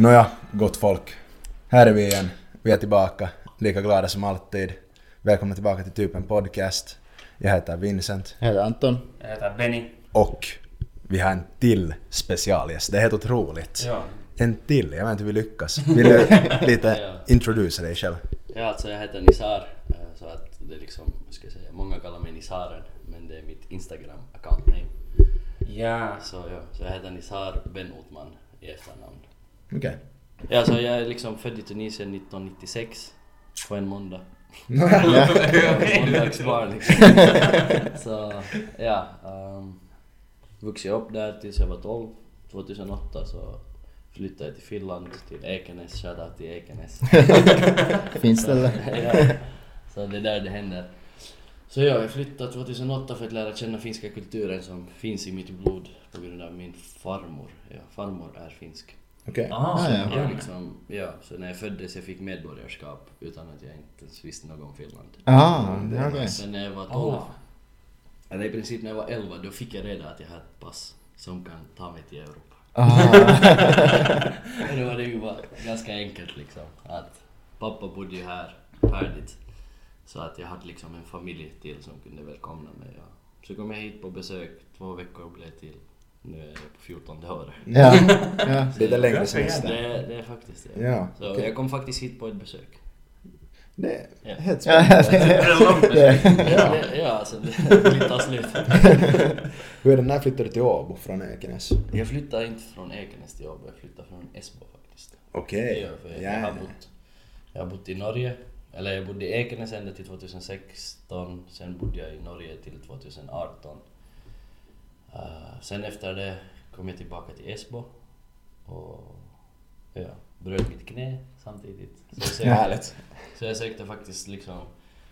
Nåja, gott folk. Här är vi igen. Vi är tillbaka, lika glada som alltid. Välkomna tillbaka till Typen Podcast. Jag heter Vincent Jag heter Anton. Jag heter Benny. och vi har en till specialgäst. Det är helt otroligt. Ja. En till, jag vet inte hur vi lyckas. Vill du lite Ja. introducera dig själv? Ja, alltså jag heter Nisar, eh, så att det är liksom, vad ska jag säga, många kallar mig Nisaren, men det är mitt Instagram-account name. Ja. Så, ja, så jag heter Nisar Ben Otman i efternamn. Okej. Ja, så jag är liksom född i Tunisien 1996, på en måndag. Ja. Måndagsbarn liksom. Så, ja. Um, vuxit upp där tills jag var 12. 2008 så flyttade jag till Finland, till Ekenäs, shoutout till Ekenäs. Finns det eller? ja. Så det är där det händer. Så ja, jag flyttade 2008 för att lära känna finska kulturen som finns i mitt blod på grund av min farmor. Ja, farmor är finsk. Okej. Ah, Ah, ja. Jag liksom, ja, så när jag föddes jag fick medborgarskap utan att jag inte ens visste något om Finland. Ah, ja, okej. Sen när jag var 12, Ah. eller i princip när jag var 11, då fick jag reda att jag har ett pass som kan ta mig till Europa. Ah, då var det ju bara ganska enkelt liksom. Att pappa bodde ju här färdigt. Så att jag hade liksom en familj till som kunde välkomna mig. Så kom jag hit på besök, två veckor blev till. Nu är jag på 14 år. ja, ja. Lite längre semester. Det, det är faktiskt det. Ja, Så okej. jag kom faktiskt hit på ett besök. Det är Ja. helt Ja, spännande. Det är. Ja, det, ja alltså det ta slut. Hur är det, när flyttade du till Åbo från Ekenäs? Jag flyttade inte från Ekenäs till Åbo, jag flyttade från Esbo faktiskt. Okej. Ja, jag, har ja. bott, jag har bott i Norge, eller jag bodde i Ekenäs ända till 2016, sen bodde jag i Norge till 2018. Uh, sen efter det kom jag tillbaka till Esbo och ja, bröt mitt knä samtidigt. Så jag sökte, Härligt. så jag sökte faktiskt liksom,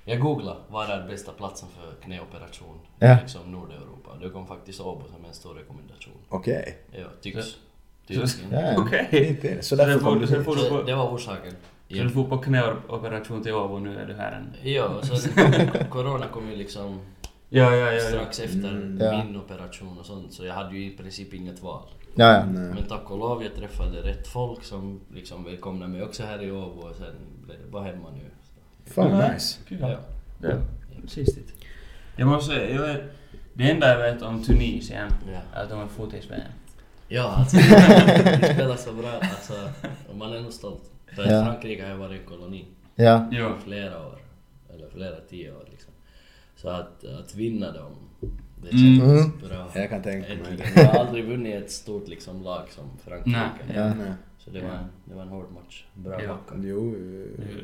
jag googlade var är bästa platsen för knäoperation Ja. i liksom Nordeuropa. Då kom faktiskt Åbo som en stor rekommendation. Okej. Ja, tycks. Så- tycks. Ja. Okej. Det. Så Så därför får, du får på, det var orsaken. så du får på knäoperation till Åbo nu är du här än. Ja, så corona kom ju liksom Ja, ja, ja. ja. strax efter Mm. Ja. min operation och sånt, så jag hade ju i princip inget val. Ja, ja. Men tack och lov, jag träffade rätt folk som liksom välkomnade mig också här i Åbo och sen blev det bara hemma nu. Fan Ja. nice. Kul. Ja. Ja, precis det. Jag måste säga, jag vet, det enda jag vet om Tunisien Ja, är att de är fotis-VM. ja alltså de spelar så bra, alltså man är nog stolt. För. Frankrike har ju varit en koloni Ja, i flera år, eller flera tio år. Så att, att vinna dem, det Mm. kändes Mm. bra. Jag kan tänka mig det. Jag har aldrig vunnit ett stort liksom, lag som Frankrike. Nej, ja. Nej. Så det var, en, det var en hård match. Bra Ja. backat. Jo.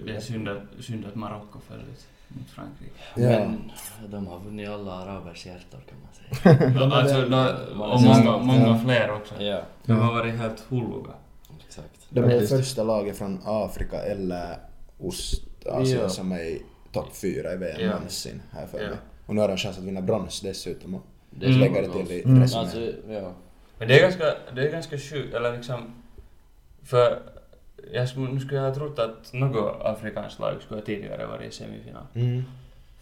Det är synd att, synd att Marocko föll ut mot Frankrike. Ja. Men de har vunnit alla arabers hjärtan kan man säga. Alltså, då, Man och många, många Ja. fler också. ja, De har varit helt hulluga. exakt. De är det första laget från Afrika eller Ostasien Ja. som är topp fyra i VM Ja. någonsin, här för Ja. mig. Och nu har de chans att vinna brons dessutom och Det Mm. lägga det till i Mm. Alltså, ja. Men det är ganska, det är ganska sjukt, eller liksom... För jag skulle, nu skulle jag ha trott att något afrikanskt lag skulle ha tidigare varit i semifinal. Mm.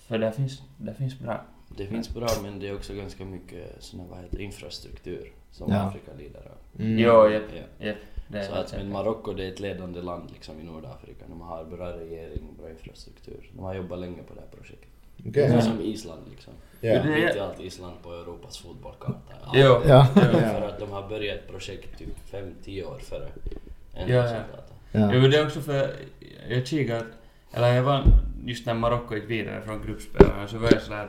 För där finns, där finns bra. Det finns bra men det är också ganska mycket såna, vad heter, det, infrastruktur som Ja. Afrika lider av. Mm. Jo, japp, Ja. Är Så att, men. Marocko det är ett ledande land liksom, i Nordafrika. De har bra regering och bra infrastruktur. De har jobbat länge på det här projektet. Okej. Det är som Island liksom. Ja. Det- Mitt i allt Island på Europas fotbollskarta. Jo. Ja. Jo. För att de har börjat ett projekt typ 5-10 år före Ja, ja. ja. Jo, det är också för jag kikade, eller jag var just när Marocko gick vidare från gruppspelarna så var jag sådär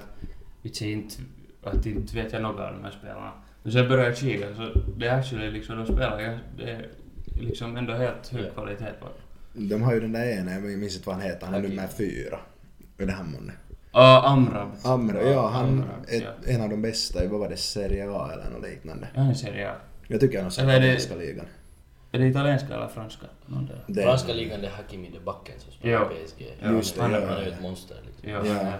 att inte, att inte vet jag något av de här spelarna. Men sen började jag kika så det är actually liksom, de spelar det är liksom ändå helt hög kvalitet på. De har ju den där ena, jag minns inte vad han heter, han är nummer fyra. Är det han månne? Ja, Amrab. Amra, ja han Amrab, är ja. en av de bästa i, vad var det, Serie A eller något liknande. Ja, han är Serie A. Jag tycker han har sett det- engelska ligan. Är det italienska eller franska? Någon där. Det- Franska ligan det är Hakimi de Backen som spelar i PSG. Ja, Just det, han, ja. han är ju ett monster liksom. Ja, Ja.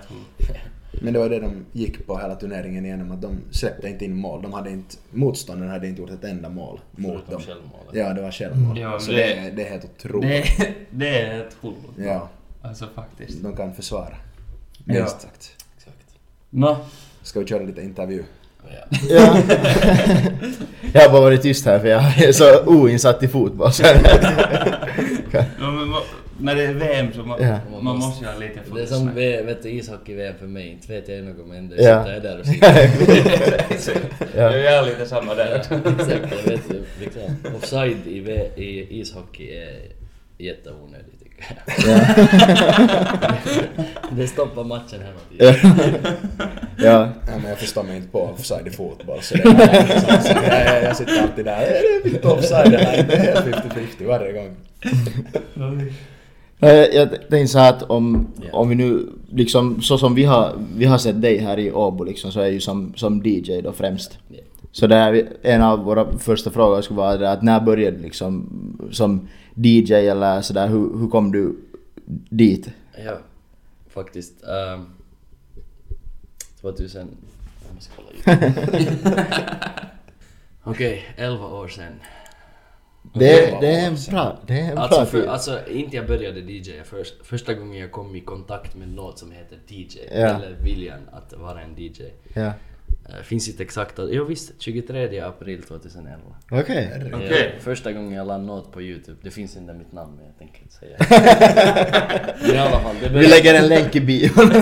Men det var det de gick på hela turneringen igenom, att de släppte inte in mål. De hade inte, motståndaren hade inte gjort ett enda mål mot Förutom dem. självmålet. Ja, det var självmål. Ja, så det- det, är- det är helt otroligt. Det, är- det är helt hullut. Ja, Alltså faktiskt. de kan försvara. Ja. Minst sagt. Exakt. Nå, Ska vi köra lite intervju? Ja. Ja. jag har bara varit tyst här för jag är så oinsatt i fotboll. Så ja, men när det är VM så man, Ja. man måste ju ha lite Det är som. V- vet du, ishockey-VM för mig. Inte vet jag något men det Ja. sitter jag där och sitter. Ja. Jag är lite samma där. Exakt, jag vet liksom. Offside i, V- i ishockey är jätteonödigt det stoppar matchen hela tiden. ja. Ja, men jag förstår mig inte på offside i fotboll så det är så jag, jag sitter alltid där, är det inte offside det här? Det är 50-50 varje gång. Eh, Jag tänkte så här att om, Ja. om vi nu liksom så som vi har, vi har sett dig här i Åbo liksom så är ju som, som DJ då främst. Ja. Så det är en av våra första frågor skulle vara det att när började du liksom som DJ eller sådär, hur, hur kom du dit? Ja, faktiskt. Um, 2000... Jag måste kolla. Okej, 11 år sedan. Det, det är en bra, det är en bra Alltså, för, alltså inte jag började DJ först. Första gången jag kom i kontakt med något som heter DJ. Ja. Eller viljan att vara en DJ. Ja. Uh, finns inte exakt att... Jo visst, 23 april 2011. Okej. Okej. Ja, första gången jag la något på Youtube. Det finns inte mitt namn men jag tänker inte säga. I alla fall, det Vi började... lägger en länk i bion.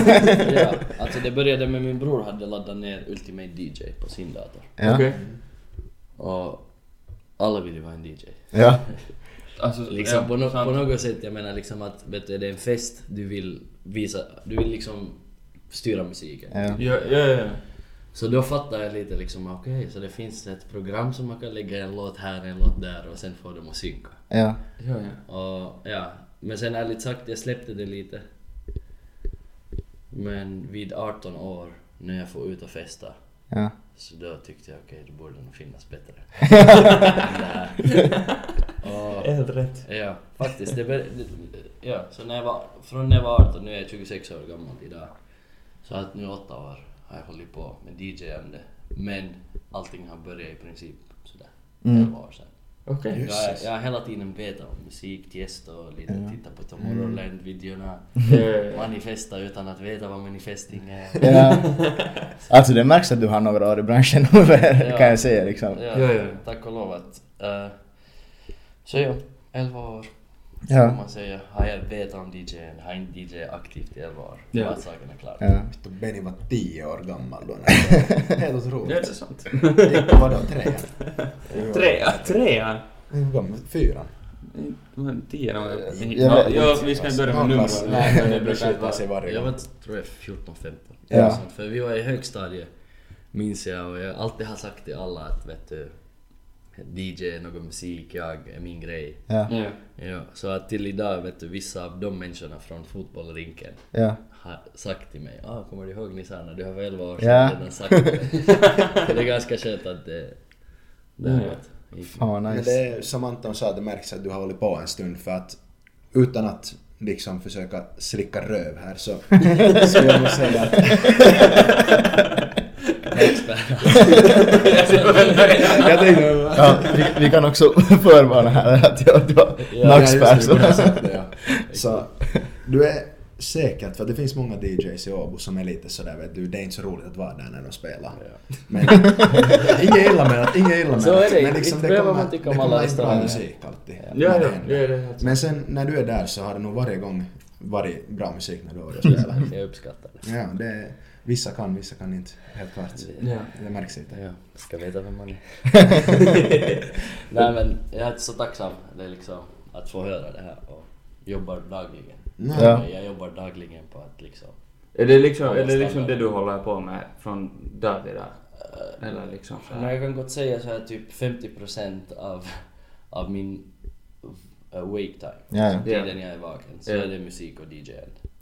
ja, alltså det började med min bror hade laddat ner Ultimate DJ på sin dator. ja. Okej. Och alla ville vara en DJ. ja. Alltså, Liksom ja, på, no- sant. på något sätt, jag menar liksom att vet du, det är en fest, du vill visa, du vill liksom styra musiken. Ja. Ja, ja, ja. Så då fattar jag lite liksom, okej, så det finns ett program som man kan lägga en låt här, en låt där och sen får de att synka. Ja. ja, ja. Och ja, men sen ärligt sagt, jag släppte det lite. Men vid 18 år, när jag får ut och festa, Ja. så då tyckte jag okej, det borde nog finnas bättre. och, Helt rätt. Ja, faktiskt. Det, ja, så när jag var, från när jag var 18, nu är jag 26 år gammal idag. Så att nu åtta år har jag hållit på med DJ-ande. Men allting har börjat i princip sådär Mm. 11 år sedan. Just. Jag, jag har hela tiden vetat om musik, Tiesto och lite titta på Tomorrowland-videorna. Mm. Manifesta utan att veta vad manifesting är. ja. Alltså det märks att du har några år i branschen kan jag säga liksom. Ja, Ja, ja. tack och lov att... eh, så ja, 11 år. Ja. Kan man säga. Har jag vetat om DJ, har inte DJ aktivt i 11 år. Ja. Ja. Att saken är klar. Ja. Vet Benny var 10 år gammal då. Helt Ja, otroligt. det är sant. Gick på vadå, trean? Trea, trean. Hur gammal? Fyran? Men Tio år. Ja, vet ja, vi ska inte börja med nummer. Nej, det brukar sig Jag var, tror jag 14-15. Ja. Sånt. För vi var i högstadiet, minns jag, och jag alltid har sagt till alla att vet du, DJ, någon musik, jag är min grej. Ja. Ja. Ja, så att till idag vet du, vissa av de människorna från fotbollrinken Ja. har sagt till mig ah, kommer du ihåg Nisanna, du har för 11 år Ja. redan sagt det. Så det är ganska skönt att det... det Mm. har Fan vad Men nice. det är som Anton sa, det märks att du har hållit på en stund för att utan att liksom försöka slicka röv här så skulle jag nog säga att jag tänkte Ja, vi, vi kan också förvarna här att jag du var Ja, nackspärr. ja. Så du är säkert, för det finns många DJs i Åbo som är lite sådär vet du, det är inte så roligt att vara där när de spelar. Men inget illa med att, inget illa med Så är det, men liksom inte det behöver kommer, man tycka det om alla kommer bra musik alltid. Ja, ja, det ja, helt Men sen när du är där så har det nog varje gång varit bra musik när du har varit och spelat. Jag uppskattar det. Ja, det är, vissa kan, vissa kan inte. Helt klart. Ja. Det märks inte. Ja, ska veta vem man är. Nej men jag är så tacksam det är liksom att få höra det här och jobbar dagligen. Nej. Ja. Jag jobbar dagligen på att liksom... Är det liksom, är det liksom det du håller på med från dag till dag? Eller liksom så här? jag kan gott säga så här typ 50% av, av min uh, wake time. Ja, ja. Tiden jag är vaken. Så Ja. är det musik och DJ.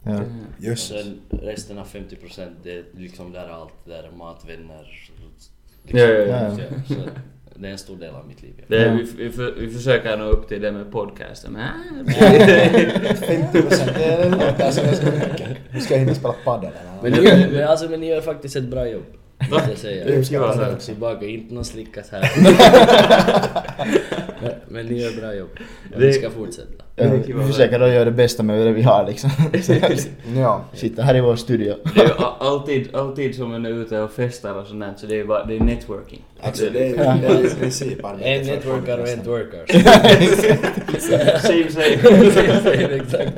Ja. Mm. Just sen resten av 50% det är liksom där allt, där är matvänner. Ja, ja, ja. Ja. Så, så, det är en stor del av mitt liv. Ja. Det, Ja. vi, vi, för, vi försöker nå upp till det med podcasten, men... 50 procent, det låter som ganska mycket. Nu ska jag hinna spela padel Men, men, alltså, men ni gör faktiskt ett bra jobb. Va? Det säger jag. Jag tillbaka, inte någon slickas här. men, men ni gör bra jobb. Och Det- ni ska fortsätta. Vi försöker då göra det bästa med det vi har liksom. Ja. Sitta här i vår studio. Det är ju alltid, alltid som man är ute och festar och sånt där, så det är bara, det är networking. Alltså det är, det är i princip arbete En networkar och en tworkar. Same same. Exakt.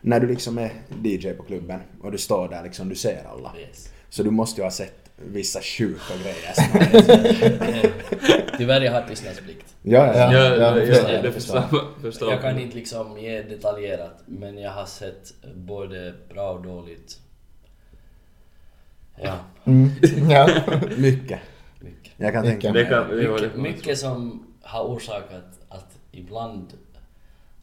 När du liksom är DJ på klubben och du står där liksom, du ser alla. Yes. Så du måste ju ha sett vissa sjuka grejer. Tyvärr jag har tystnadsplikt. Ja, ja, Ja, ja. ja, det ja, förstår det, jag. förstår Jag kan inte liksom ge detaljerat, men jag har sett både bra och dåligt. Ja, Mm. Ja. Mycket. mycket. Jag kan Mycket. tänka mig. Mycket, mycket som har orsakat att ibland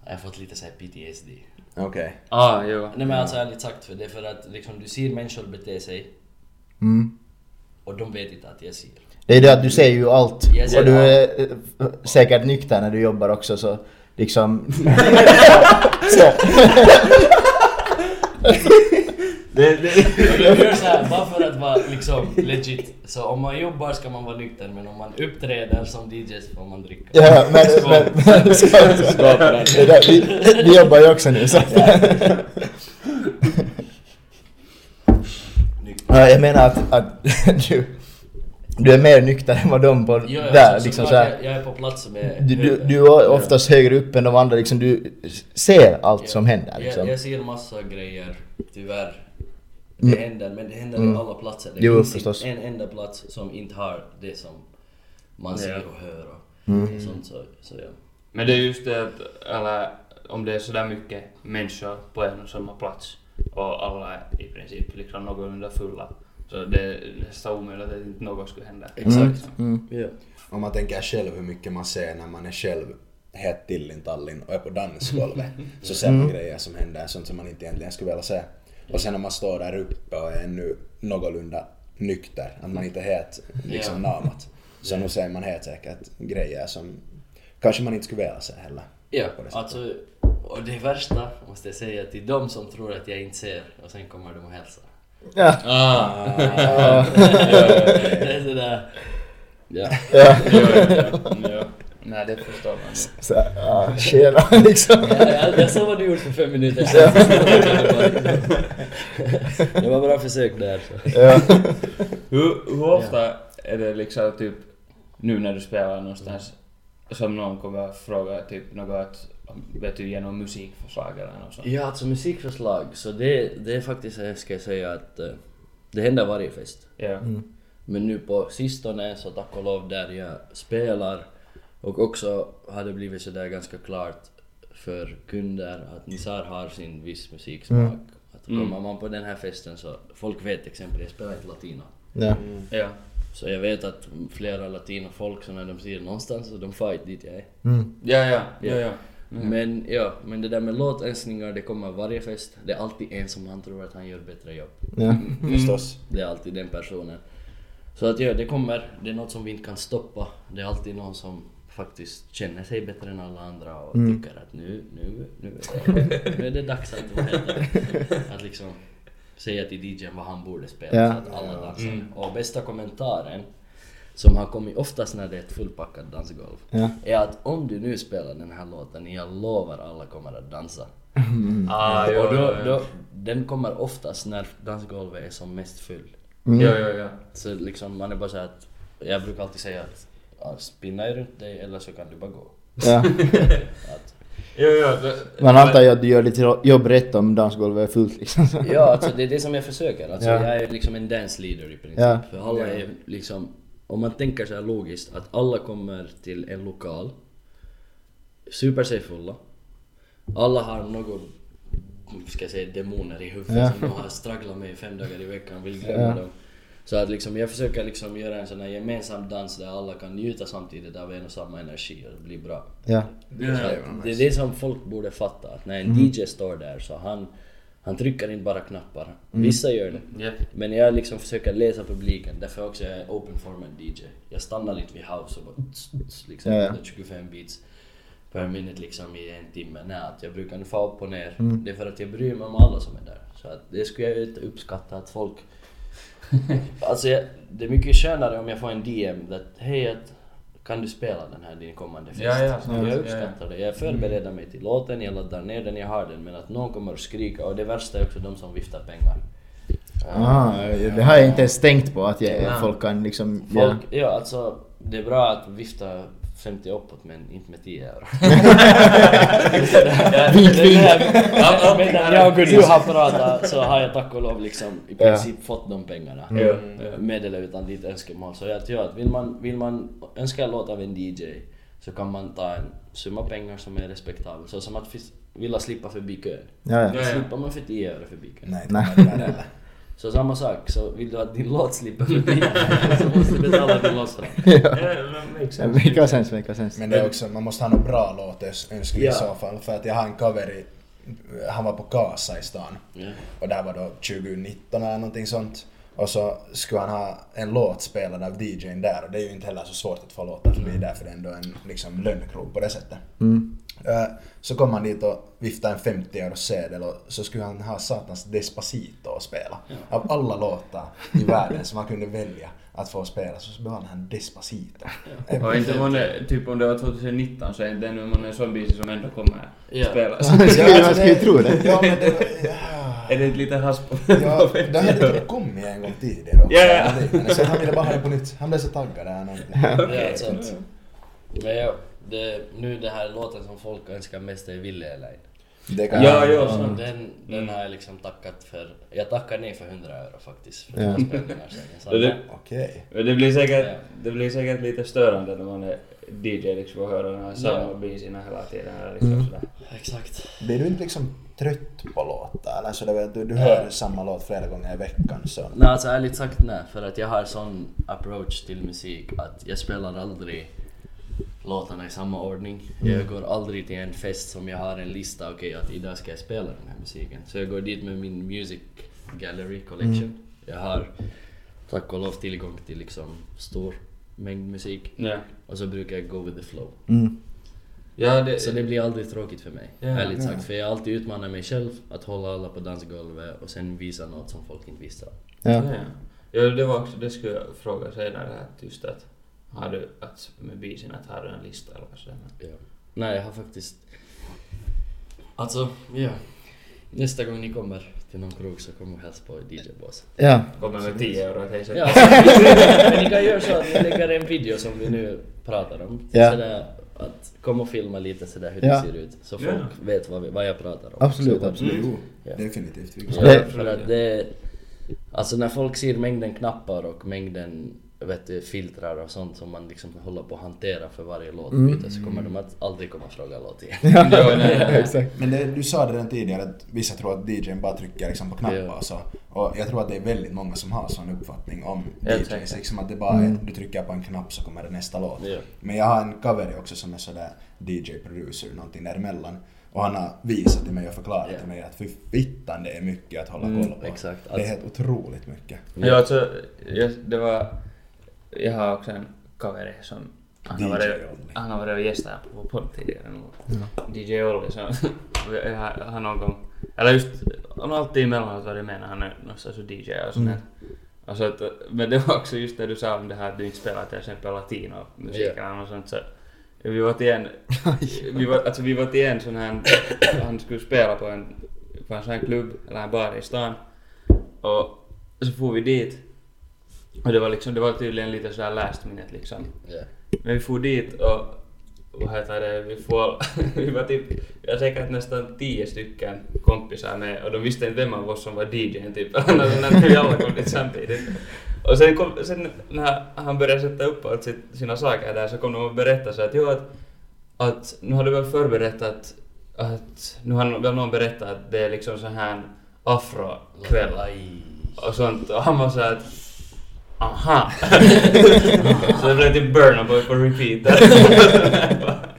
har jag fått lite såhär PTSD. Okej. Ah, jo. Nej men alltså ärligt sagt, för det är för att liksom du ser människor bete sig Mm. Och de vet inte att jag ser. Det är det att du ser ju allt. Ser Och du är eh, säkert nykter när du jobbar också så liksom... så. Det, det, Jag gör så här, bara för att vara liksom legit. Så om man jobbar ska man vara nykter, men om man uppträder som DJ så får man dricka. Ja, men... men, men det där, vi, vi jobbar ju också nu så. Ja, jag menar att, att du, du är mer nykter än vad de på Ja, där alltså, liksom så jag, jag är på plats med Du, du, du är oftast högre upp än de andra liksom, du ser allt som händer liksom. Jag, jag ser massa grejer, tyvärr. Det Mm. händer, men det händer Mm. på alla platser. Det Jo, finns en enda plats som inte har det som man ser och hör och Mm. sånt. Så, så ja. men det är just det att, eller om det är sådär mycket människor på en och samma plats och alla är i princip liksom någorlunda fulla. Så det är nästan omöjligt att inte något skulle hända. Exakt. Mm. Ja. Om man tänker själv hur mycket man ser när man är själv helt till i Tallinn och är på dansgolvet. Så ser man grejer som händer, sånt som man inte egentligen skulle vilja se. Och sen när man står där uppe och är ännu någorlunda nykter, att man inte är helt liksom Ja. namat. Så nu ser man helt säkert grejer som kanske man inte skulle vilja se heller. Ja, På det sättet. alltså, och det värsta måste jag säga till de som tror att jag inte ser och sen kommer de och hälsar. Ja. Ah. det är sådär... Ja. Ja. jo. Nej, det förstår man. ju. Så, ja, tjena liksom. Ja, jag, jag såg vad du gjorde för fem minuter sedan. Det var bra försök där. Så. Ja. Hur, hur ofta är det liksom typ nu när du spelar någonstans som någon kommer fråga typ något att vet du ge någon musikförslag eller något sånt? Ja, alltså musikförslag, så det, det är faktiskt, här ska jag säga att det händer varje fest. Ja. Men nu på sistone, så tack och lov där jag spelar och också har det blivit sådär ganska klart för kunder att Nizar har sin viss musiksmak. Att kommer man på den här festen så, folk vet exempelvis, jag spelar inte latino. Ja. Ja. Så jag vet att flera latinofolk så när de ser någonstans så de far dit jag är. Mm. Ja, ja, ja, ja. Men ja, men det där med låtönskningar det kommer varje fest. Det är alltid en som han tror att han gör bättre jobb. Ja. Förstås. Det är alltid den personen. Så att ja, det kommer, det är något som vi inte kan stoppa. Det är alltid någon som faktiskt känner sig bättre än alla andra och tycker att nu, nu, nu, är det, nu är det dags att, vad heter det, att liksom säga till DJn vad han borde spela Ja. så att alla dansar. Och bästa kommentaren som har kommit oftast när det är ett fullpackat dansgolv Ja. är att om du nu spelar den här låten, jag lovar alla kommer att dansa. Ah, jo, och då, jo, jo. då, den kommer oftast när dansgolvet är som mest full. Mm. Jo, jo, jo. Så liksom man är bara så att, jag brukar alltid säga att ja, spinna dig runt dig eller så kan du bara gå. Ja. Att, Jo, jo. det- Man antar ju att du gör ditt jobb rätt om dansgolvet är fullt liksom. ja, alltså det är det som jag försöker. Alltså, Ja. Jag är liksom en dance leader i princip. Ja. För alla är liksom, om man tänker så här logiskt, att alla kommer till en lokal, super sig fulla, alla har någon ska jag säga demoner i huvudet Ja. som de har stragglat med fem dagar i veckan, vill glömma Ja. dem. Så att liksom, jag försöker liksom göra en sån här gemensam dans där alla kan njuta samtidigt av en och samma energi och det blir bra. Ja. Att det är det som folk borde fatta, att när en DJ står där så han, Han trycker inte bara knappar. Vissa gör det. Ja. Men jag liksom försöker läsa publiken, därför också är jag open format DJ. Jag stannar lite vid house och bara tss, tss, liksom Ja, ja. 25 beats per minut liksom i en timme. Nej, att jag brukar få upp och ner. Mm. Det är för att jag bryr mig om alla som är där. Så att det skulle jag inte uppskatta att folk... alltså jag, det är mycket skönare om jag får en DM att hej att kan du spela den här din kommande fest? Ja, ja, jag ja, uppskattar det. Jag förbereder mig till låten, jag laddar ner den, jag har den. Men att någon kommer att skrika och det värsta är också de som viftar pengar. Ah, det har jag inte ens tänkt på att jag, folk kan liksom... Folk, ja alltså det är bra att vifta 50 uppåt men inte med 10 euro. Vink, vink. Jag och du har pratat så har jag tack och lov liksom i Ja. princip fått de pengarna. Ja. Med eller utan ditt önskemål. Så jag tror att vill man, vill man önska en låt av en DJ så kan man ta en summa pengar som är respektabel. Så som att vilja slippa förbi kön. Ja, ja. Ja. Slipper man för 10 euro förbi kön. Nej, Nej. Så samma sak, så vill du att din låt slipper förbi så måste du betala din låtström. ja. Make sense, make sense. Men det är också, man måste ha någon bra låt önskar Ja. i så fall. För att jag har en cover i, han var på Kasa i stan. Ja. Och det här var då 2019 eller någonting sånt. Och så skulle han ha en låt spelad av DJn där och det är ju inte heller så svårt att få låtar förbi där för det är ändå en liksom lönnkrog på det sättet. Mm. Så kom han dit och viftade en 50 euro sedel och så skulle han ha satans Despacito att spela. Av alla låtar i världen som han kunde välja att få spela så valde han Despacito. Eh, Och inte man är, typ om det var 2019 så är det ännu en sån bis som ändå kommer Ja. spelas. Skulle- man skulle ju tro det. Ja men det var... Ja. Är det inte lite hasp Ja, det hade kommit en gång tidigare också. Ja, ja. Men sen han ville bara ha det på nytt. Han blev så taggad där. någonting. Ja, sant. Men ja, det, nu det här låten som folk önskar mest är Ville ej. Det kan Ja, ja, Så sant. den, den har jag liksom tackat för. Jag tackar nej för 100 euro faktiskt. För Ja. sen. Det-. Okej. Men det blir säkert, Ja. det blir säkert lite störande när man är DJ liksom och hör den här samma Ja. biserna hela tiden. Eller liksom Mm. sådär. Exakt. Blir du inte liksom trött på låtar? Eller så det, du, du hör samma låt flera gånger i veckan så... Nej alltså ärligt sagt nej. För att jag har sån approach till musik att jag spelar aldrig låtarna i samma ordning. Jag går aldrig till en fest som jag har en lista, okej att idag ska jag spela den här musiken. Så jag går dit med min music gallery collection. Jag har tack och lov tillgång till liksom stor mängd musik. Ja. Och så brukar jag go with the flow. Mm. Ja, det, Så det blir aldrig tråkigt för mig, Ja. ärligt sagt. För jag alltid utmanar mig själv att hålla alla på dansgolvet och sen visa något som folk inte visste. Ja. Ja. det var också, det skulle jag fråga senare just att har du, att med bisen att har du en lista eller sådär? Ja. Nej, jag har faktiskt... Alltså, ja. Nästa gång ni kommer till någon krog så kom och hälsa på DJ-båset. Ja. Kommer med 10 euro att hej så- Ja, men ni kan göra så att ni lägger en video som vi nu pratar om. Ja. Sådär, att kom och filma lite sådär hur Ja. det ser ut. Så Ja. folk vet vad, vi, vad jag pratar om. Absolut, så, absolut. Jo, Ja. definitivt. Ja, för att det... Alltså när folk ser mängden knappar och mängden vet du, filtrar och sånt som man liksom håller på att hantera för varje låtbyte så kommer de att aldrig komma och fråga låt igen. Ja, nej. Men det, du sa det redan tidigare att vissa tror att DJn bara trycker liksom på knappar Ja. och så. Och jag tror att det är väldigt många som har sån uppfattning om DJs. Liksom att det bara är, du trycker på en knapp så kommer det nästa låt. Ja. Men jag har en cover också som är sådär DJ-producer, någonting däremellan. Och han har visat till mig och förklarat Ja. till mig att för fittan det är mycket att hålla Mm, koll på. exakt. Det är helt otroligt mycket. Ja, alltså, jag, det var... En kaveri? Som... Han har varit, han har varit gäst här på podd tidigare. DJ Olli, så har någon gång... Eller just, han har alltid emellanåt varit med när han är någonstans och DJ och sånt där. Och så att, men det var också just det du sa om det här att du inte spelar till exempel latinomusik eller något sånt så vi var till en, vi var, alltså vi var till en sån här, han skulle spela på en, på en sån här klubb eller en bar i stan och så får vi dit och det var liksom, det var tydligen lite sådär last minute liksom. Ja. Men vi for dit och vad heter det, vi får, vi var typ, vi har säkert nästan tio stycken kompisar med och de visste inte vem av oss som var DJn typ. När vi alla kom dit samtidigt. Och sen, kom, sen när han började sätta upp allt sitt, sina saker där så kom de och berättade så att jo att, att nu har du väl förberett att, att nu har väl någon berättat att det är liksom så här afrokväll och sånt och han var så att aha. så det blev typ Burna Boy på repeat där.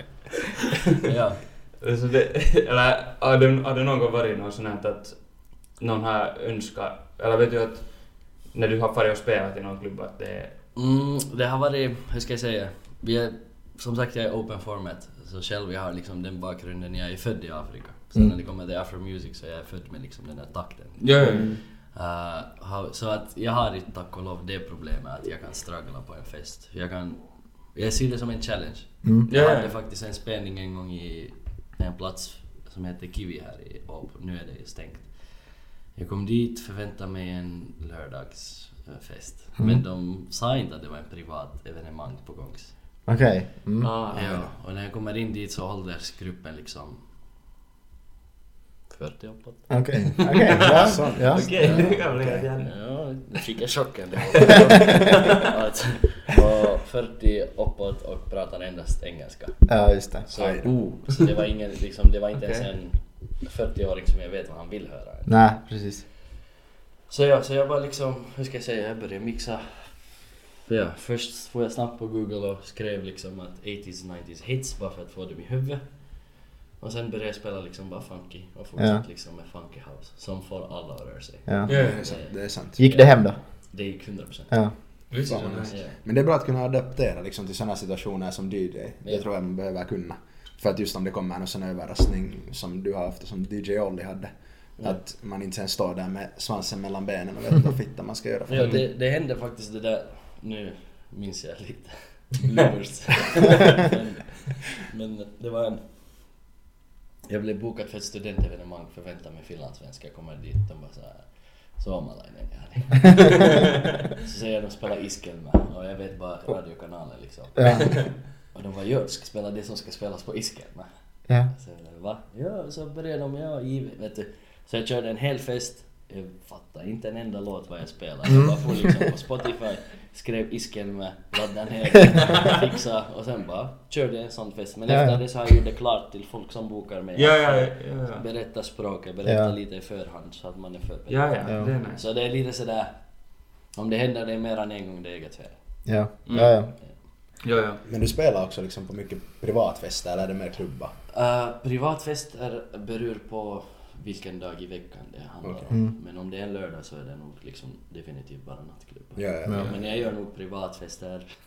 Ja. så det, eller har det, har det någon gång varit något sånt här att, någon har önskat, eller vet du att när du har farit och spelat i någon klubb att det är... Mm, det har varit, hur ska jag säga, vi är, som sagt jag är open format, så själv jag har liksom den bakgrunden, jag är född i Afrika. Sen när det kommer till afro music så är jag född med liksom den där takten. Ja, ja. Uh, så att jag har inte tack och lov det problemet att jag kan struggla på en fest. Jag kan, jag ser det som en challenge. Ja, Jag ja. hade faktiskt en spelning en gång i en plats som heter Kiwi här i Åbo. Nu är det stängt. Jag kom dit, förväntade mig en lördagsfest. Men de sa inte att det var en privat evenemang på gångs. Okej. Mm. Ah, Ja, och när jag kommer in dit så åldersgruppen liksom 40 uppåt. Okej. Ja. ja. Okej, okay. Ja, det fick jag chocken. Att, och 40 uppåt och pratar endast engelska. Ja, just det. Så, oh, så det var, ingen, liksom, det var inte ens en 40-åring som jag vet vad han vill höra. Nej, precis. Så ja, så jag bara liksom, hur ska jag säga, jag började mixa. Ja, först får jag snabbt på google och skrev liksom att 80s 90s hits bara för att få dem i huvudet. Och sen började jag spela liksom bara funky och fortsatte Ja. liksom med funky house som får alla att röra sig. Ja. Ja, Det ja. är sant. Det är sant. Gick det hem då? Det gick 100%. Ja. Fan, ja. Men det är bra att kunna adaptera liksom, till sådana situationer som DJ. Det Ja. tror jag man behöver kunna. För att just om det kommer en sån överraskning som du har haft och som DJ Olli hade. Ja. Att man inte sen står där med svansen mellan benen och vet inte vad fitta man ska göra. för Ja, det, det hände faktiskt det där, nu minns jag lite bloopers. men, men det var en... Jag blev bokad för ett studentevenemang, förväntade mig finlandssvenska, jag kommer dit, de bara såhär Suomalainen yani. Så säger de spela iskelmä och jag vet bara radiokanalen liksom. Ja. Och de jo, ska spela det som ska spelas på iskelmä. Ja. Så jag, va? Ja, så började de, ja, givet, vet du. Så jag körde en hel fest. Jag fattade inte en enda låt vad jag spelade. Jag bara for liksom på Spotify, skrev iskelmä, laddade ner, fixa och sen bara körde en sån fest. Men Ja, efter ja. det så har jag gjort det klart till folk som bokar mig. Ja, ja, ja, ja. Berätta språket, berätta Ja. lite i förhand så att man är förberedd. Ja, ja, Ja. det är nice. Så det är lite sådär, om det händer det är mer än en gång det är eget fel. Ja. Mm. Ja, ja. Ja, ja. Men du spelar också liksom på mycket privatfester eller är det mer klubbar? Uh, privatfester beror på vilken dag i veckan det handlar Okej. om. Mm. Men om det är en lördag så är det nog liksom definitivt bara nattklubbar. Ja, ja. Ja. Men jag gör nog privatfester.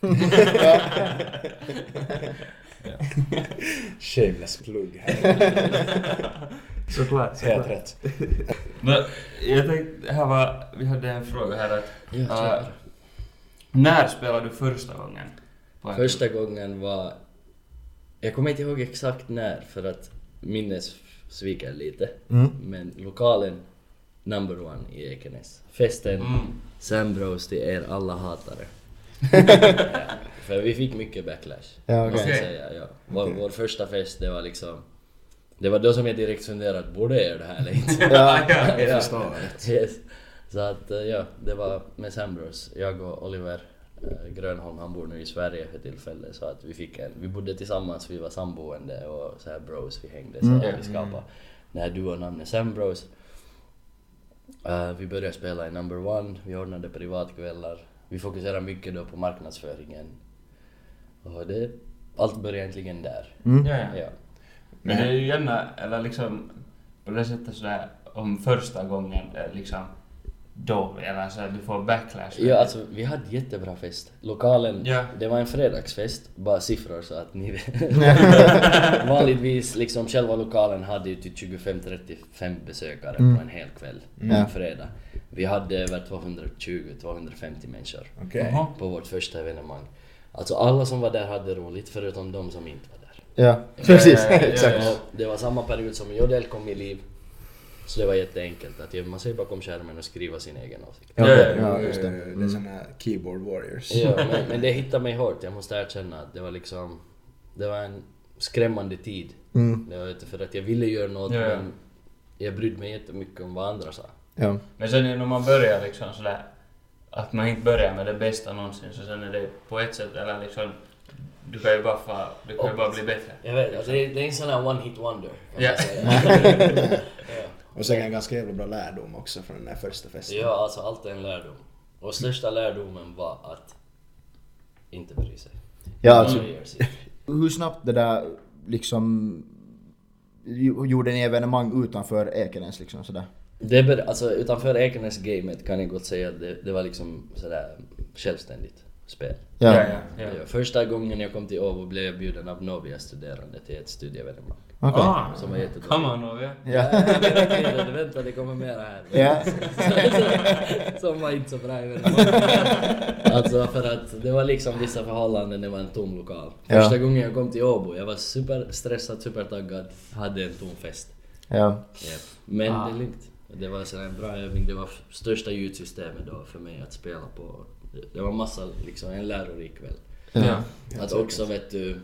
Shameless plugg här. Såklart, Helt såklart. rätt. Men jag tänkte, här var, vi hade en fråga här att... Ja, kör. när spelade du första gången? Första gången var... Jag kommer inte ihåg exakt när för att minnes sviker lite. Mm. Men lokalen number one i Ekenäs. Festen Mm. Sam Bros till er alla hatare. ja, för vi fick mycket backlash. Ja, måste jag okej. säga, ja. vår, vår första fest, det var liksom... Det var då som jag direkt funderade, borde jag göra det här eller inte? Ja, ja, Jag förstår. Yes. Så att eh, ja, det var med Sam Bros. Jag och Oliver Grönholm, han bor nu i Sverige för tillfället. Så att vi fick en, vi bodde tillsammans, vi var samboende och så här bros vi hängde. Så Mm. vi skapade det här duonamnet Sam Bros. Eh, vi började spela i number one, vi ordnade privatkvällar. Vi fokuserade mycket då på marknadsföringen. Och det, allt började egentligen där. Mm. Ja, ja. Ja. Men det är ju gärna, eller liksom på det sättet sådär om första gången eh, liksom då, eller så att du får backlash. Ja, alltså vi hade jättebra fest. Lokalen, Ja. det var en fredagsfest, bara siffror så att ni vet. Vanligtvis liksom själva lokalen hade ju typ 25-35 besökare Mm. på en hel kväll, Ja. en fredag. Vi hade över 220-250 människor. Jaha. på vårt första evenemang. Alltså alla som var där hade roligt förutom de som inte var där. Ja, precis. Ja, ja, ja, Exakt. det var samma period som Jodel kom i liv. Så det var jätteenkelt, att man ser bakom skärmen och skriva sin egen åsikt. Ja, Ja, ja, just det. Det är Mm. såna keyboard warriors. Ja, men, men det hittade mig hårt. Jag måste erkänna att det var liksom... Det var en skrämmande tid. Mm. Det var inte för att jag ville göra något Ja, ja. men jag brydde mig jättemycket om vad andra sa. Ja. Men sen när man börjar liksom sådär, att man inte börjar med det bästa någonsin, så sen är det på ett sätt, eller liksom, du kan ju bara, få, du kan ju bara bli bättre. Jag vet, alltså, det, är, det är en sån här one hit wonder. Kan Ja. man säga. ja. Och sen en ganska jävla bra lärdom också från den där första festen. ja, alltså allt är en lärdom. Och största lärdomen var att inte bry sig. Ja, alltså, hur snabbt det där liksom gjorde ni evenemang utanför Ekenäs liksom sådär? Det bör, alltså utanför Ekenäs-gamet kan jag gott säga att det, det var liksom sådär självständigt spel. Ja. ja, ja. ja. Första gången jag kom till Åbo blev jag bjuden av Novia-studerande till ett studieevenemang. Okej. Ah, Som var. Come on Novia. Ja. Vänta, vänta, det kommer mera här. Ja. Som var inte så bra. Alltså för att det var liksom vissa förhållanden, det var en tom lokal. Ja. Första gången jag kom till Åbo, jag var superstressad, supertaggad, hade en tom fest. Ja. Yep. Men Ah. det är lugnt. Det var en bra övning, det var största ljudsystemet då för mig att spela på. Det var massa, liksom en lärorik kväll. Ja. Att också vet du,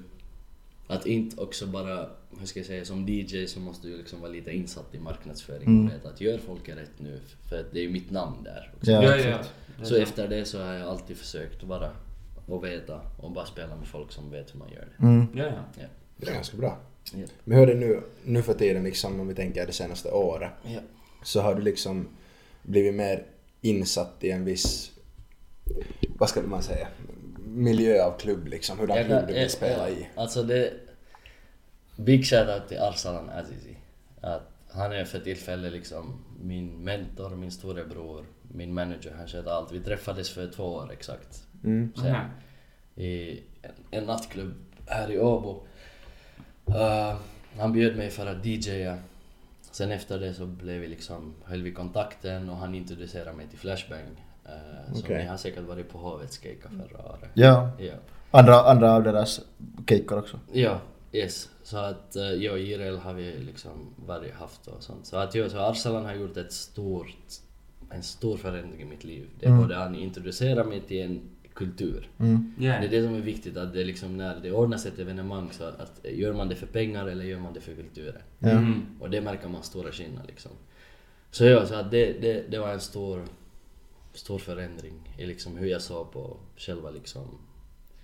att inte också bara, hur ska jag säga, som DJ så måste du liksom vara lite insatt i marknadsföring Mm. och veta att gör folk rätt nu? För att det är ju mitt namn där. Också. Ja, Ja, ja. Så efter det så har jag alltid försökt vara och veta och bara spela med folk som vet hur man gör det. Mm. Ja, ja. Det är ganska bra. Ja. Men hur är det nu, nu för tiden liksom om vi tänker det senaste året? Ja. Så har du liksom blivit mer insatt i en viss, vad ska man säga, miljö av klubb liksom. Hurdan klubb du vill spela i. Alltså det... Big shoutout till Arsalan Azizi. Att han är för tillfället liksom min mentor, min storebror, min manager. Han sköter allt. Vi träffades för två år exakt. Mm. Sen. I en, en nattklubb här i Åbo. Uh, han bjöd mig för att DJa. Sen efter det så blev vi liksom, höll vi kontakten och han introducerade mig till Flashbang. Uh, Så Okej. ni har säkert varit på Hovets Keikka förra året. Ja. Ja. Andra, andra av deras keikkor också. Ja, yes. Så att uh, jag och Jireel har vi liksom varit haft och sånt. Så att jag, så Arsalan har gjort ett stort, en stor förändring i mitt liv. Det är Mm. både han introducerar mig till en kultur. Mm. Ja. Det är det som är viktigt, att det liksom när det ordnas ett evenemang så att gör man det för pengar eller gör man det för kulturen? Mm. Och det märker man stora skillnad liksom. Så ja, så att det, det, det var en stor, stor förändring i liksom hur jag såg på själva liksom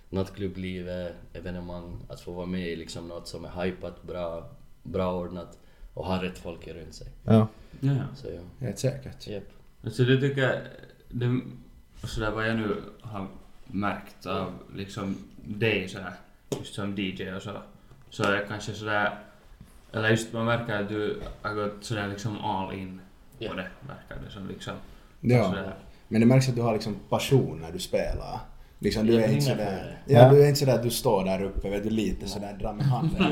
nattklublivet, evenemang, att få vara med i liksom något som är hypat, bra, bra ordnat och ha rätt folk runt sig. Ja. Ja. Så ja, Helt säkert. japp. Alltså det tycker jag, det, sådär vad jag nu har märkt av liksom dig sådär, just som DJ och så, så är det kanske sådär, eller just man märker att du har gått sådär liksom all in på det, verkar det som liksom. Ja. Sådär. Men det märks att du har liksom passion när du spelar. Liksom, du är inte sådär, ja, Ja. du är inte sådär att du står där uppe, vet du, lite sådär, drar med handen.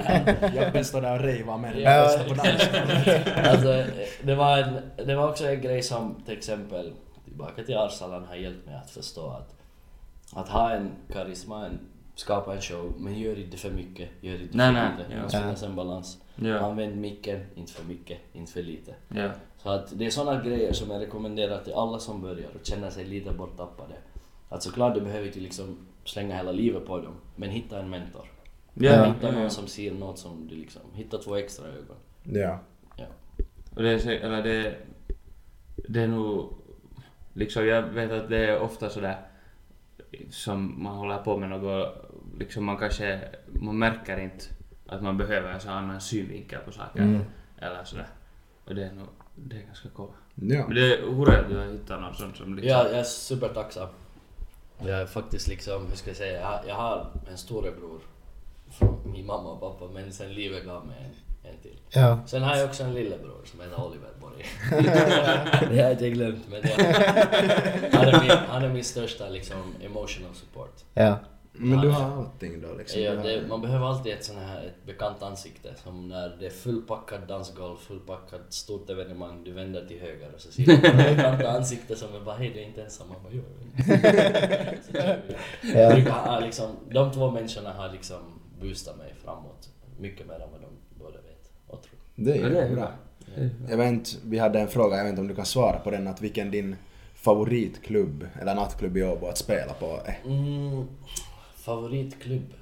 Jag står där och revar med den Ja. bästa på dansgolvet. Alltså, det var, en, det var också en grej som till exempel, tillbaka till Arsalan, har hjälpt mig att förstå att, att ha en karisma, en, skapa en show, men gör inte för mycket, gör inte Nej, för nej, lite. ja. Det måste finnas en balans. Ja. Använd micken, inte för mycket, inte för lite. Ja. Så att det är såna grejer som jag rekommenderar till alla som börjar och känner sig lite borttappade. Att såklart du behöver inte liksom slänga hela livet på dem, men hitta en mentor. Ja, Hitta ja, någon ja. som ser något som du liksom, hitta två extra ögon. Ja. Och det är, eller det, det är nog, liksom jag vet att det är ofta sådär som man håller på med något, liksom man kanske, man märker inte att man behöver en sån annan synvinkel på saker. Mm. Eller sådär. Och det är nog, det är ganska coolt. Ja. Men det är hurra att du har hittat något sånt som liksom... Ja, jag är supertacksam. Jag är faktiskt liksom, hur ska jag säga, jag har, jag har en storebror från min mamma och pappa men sen livet gav mig en, en till. Ja. Sen har jag också en lillebror som heter Oliver Borg. det har jag inte glömt men jag, han, är min, han är min största liksom emotional support. Ja. Men du har allting då liksom. Ja, det, man behöver alltid ett sånt här ett bekant ansikte. Som när det är fullpackad dansgolv, fullpackat stort evenemang, du vänder till höger och så ser du ett bekanta ansikte som är bara hej du är inte ensam. Man bara jo. Ja. Liksom, de två människorna har liksom boostat mig framåt mycket mer än vad de båda vet och tror. Det är det är bra. bra. Jag vet inte, vi hade en fråga, jag vet inte om du kan svara på den, att vilken din favoritklubb eller nattklubb i Åbo att spela på är? Mm, favoritklubb?